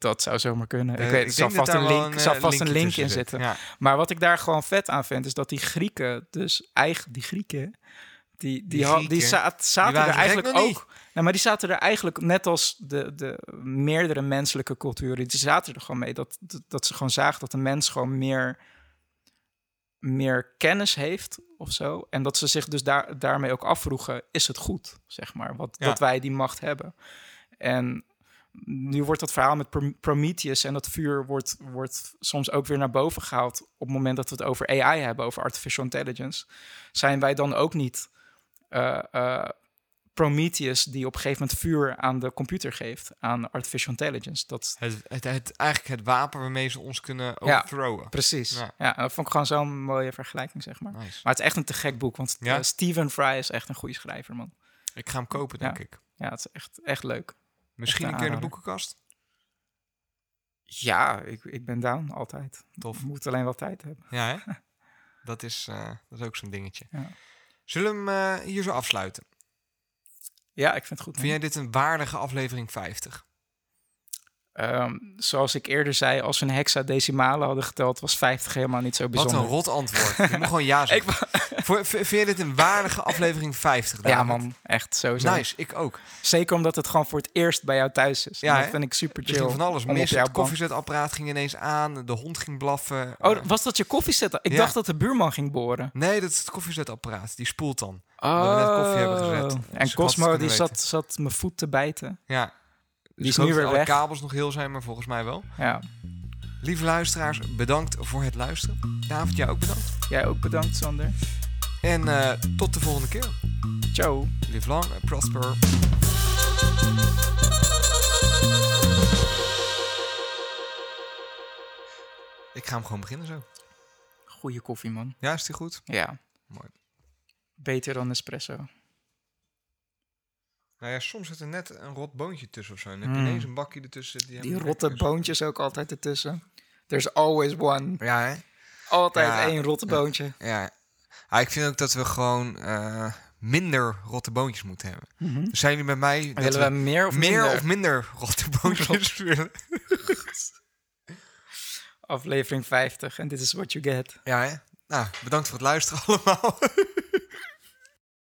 Speaker 4: Dat zou zomaar kunnen.
Speaker 3: Eh,
Speaker 4: ik weet, er zal
Speaker 3: denk dat
Speaker 4: vast een link, zal
Speaker 3: eh,
Speaker 4: vast een link in
Speaker 3: zit.
Speaker 4: zitten.
Speaker 3: Ja.
Speaker 4: Maar wat ik daar gewoon vet aan vind, is dat die Grieken, dus eigen, die Grieken, die, die,
Speaker 3: Die
Speaker 4: die, zaten er eigenlijk ook. Nou, maar die zaten er eigenlijk net als de, de meerdere menselijke culturen. Die zaten er gewoon mee dat, dat, dat ze gewoon zagen dat de mens gewoon meer, meer kennis heeft of zo. En dat ze zich dus daar, daarmee ook afvroegen: is het goed, zeg maar, wat,
Speaker 3: Ja.
Speaker 4: dat wij die macht hebben? En nu wordt dat verhaal met Prom- Prometheus en dat vuur wordt, wordt soms ook weer naar boven gehaald. Op het moment dat we het over AI hebben, over artificial intelligence, zijn wij dan ook niet eh, eh, Prometheus die op een gegeven moment vuur aan de computer geeft, aan artificial intelligence. Dat
Speaker 3: Het, het, het, eigenlijk het wapen waarmee ze ons kunnen
Speaker 4: Ja.
Speaker 3: overthrowen.
Speaker 4: precies.
Speaker 3: Ja.
Speaker 4: Ja. dat vond ik gewoon zo'n mooie vergelijking, zeg maar.
Speaker 3: Nice.
Speaker 4: Maar het is echt een te gek boek, want
Speaker 3: Ja?
Speaker 4: eh, Stephen Fry is echt een goede schrijver, man.
Speaker 3: Ik ga hem kopen, denk
Speaker 4: Ja.
Speaker 3: ik.
Speaker 4: Ja, het is echt, echt leuk.
Speaker 3: Misschien een keer in de boekenkast.
Speaker 4: Ja, ik, ik ben down altijd.
Speaker 3: Tof.
Speaker 4: Moet alleen wel tijd hebben.
Speaker 3: Ja, hè? [LAUGHS] dat, is, eh, dat is ook zo'n dingetje.
Speaker 4: Ja.
Speaker 3: Zullen we hem eh, hier zo afsluiten?
Speaker 4: Ja, ik vind het goed.
Speaker 3: Vind jij dit een waardige aflevering 50?
Speaker 4: Ehm, zoals ik eerder zei, als we een hexadecimalen hadden geteld, was 50 helemaal niet zo
Speaker 3: Wat
Speaker 4: bijzonder.
Speaker 3: een rot antwoord. [LAUGHS] Je moet gewoon ja zeggen.
Speaker 4: Ik [LAUGHS]
Speaker 3: Voor- vind je dit een waardige aflevering 50?
Speaker 4: Ja, man, echt sowieso.
Speaker 3: Nice, ik ook.
Speaker 4: Zeker omdat het gewoon voor het eerst bij jou thuis is.
Speaker 3: Ja,
Speaker 4: dat vind ik super
Speaker 3: Er
Speaker 4: chill.
Speaker 3: ging van alles mis. Het koffiezetapparaat ging ineens aan. De hond ging blaffen.
Speaker 4: Oh, was dat je koffiezetter? Ik
Speaker 3: Ja.
Speaker 4: dacht dat de buurman ging boren.
Speaker 3: nee, dat is het koffiezetapparaat. Die spoelt dan.
Speaker 4: Oh.
Speaker 3: we net koffie hebben gezet. Dus ik
Speaker 4: En Cosmo die
Speaker 3: weten.
Speaker 4: zat, zat mijn voet te bijten.
Speaker 3: Ja. Dus
Speaker 4: is
Speaker 3: ik hoop
Speaker 4: nu
Speaker 3: dat
Speaker 4: weer
Speaker 3: alle
Speaker 4: weg.
Speaker 3: kabels nog heel zijn, maar volgens mij wel.
Speaker 4: Ja,
Speaker 3: Lieve luisteraars, bedankt voor het luisteren. David, jij ook bedankt.
Speaker 4: jij ook bedankt, Sander.
Speaker 3: En eh, tot de volgende keer.
Speaker 4: Ciao.
Speaker 3: Live long and prosper. Ik ga hem gewoon beginnen zo.
Speaker 4: Goeie koffie, man.
Speaker 3: Ja, is die goed?
Speaker 4: Ja.
Speaker 3: Mooi.
Speaker 4: Beter dan espresso.
Speaker 3: Nou ja, soms zit er net een rot boontje tussen of zo. En dan heb je
Speaker 4: Mm.
Speaker 3: ineens een bakje ertussen. Die,
Speaker 4: rotte boontjes ook altijd ertussen. There's always one.
Speaker 3: Ja, hè?
Speaker 4: Altijd
Speaker 3: Ja.
Speaker 4: één rotte
Speaker 3: Ja.
Speaker 4: boontje.
Speaker 3: Ja. Ah, ik vind ook dat we gewoon eh, minder rotte boontjes moeten hebben.
Speaker 4: Mhm.
Speaker 3: Zijn jullie met mij
Speaker 4: Willen we meer of
Speaker 3: meer
Speaker 4: minder?
Speaker 3: of minder rotte [LAUGHS] boontjes willen?
Speaker 4: Aflevering 50 en dit is what you get.
Speaker 3: Ja, hè? Nou, bedankt voor het luisteren [LAUGHS] allemaal.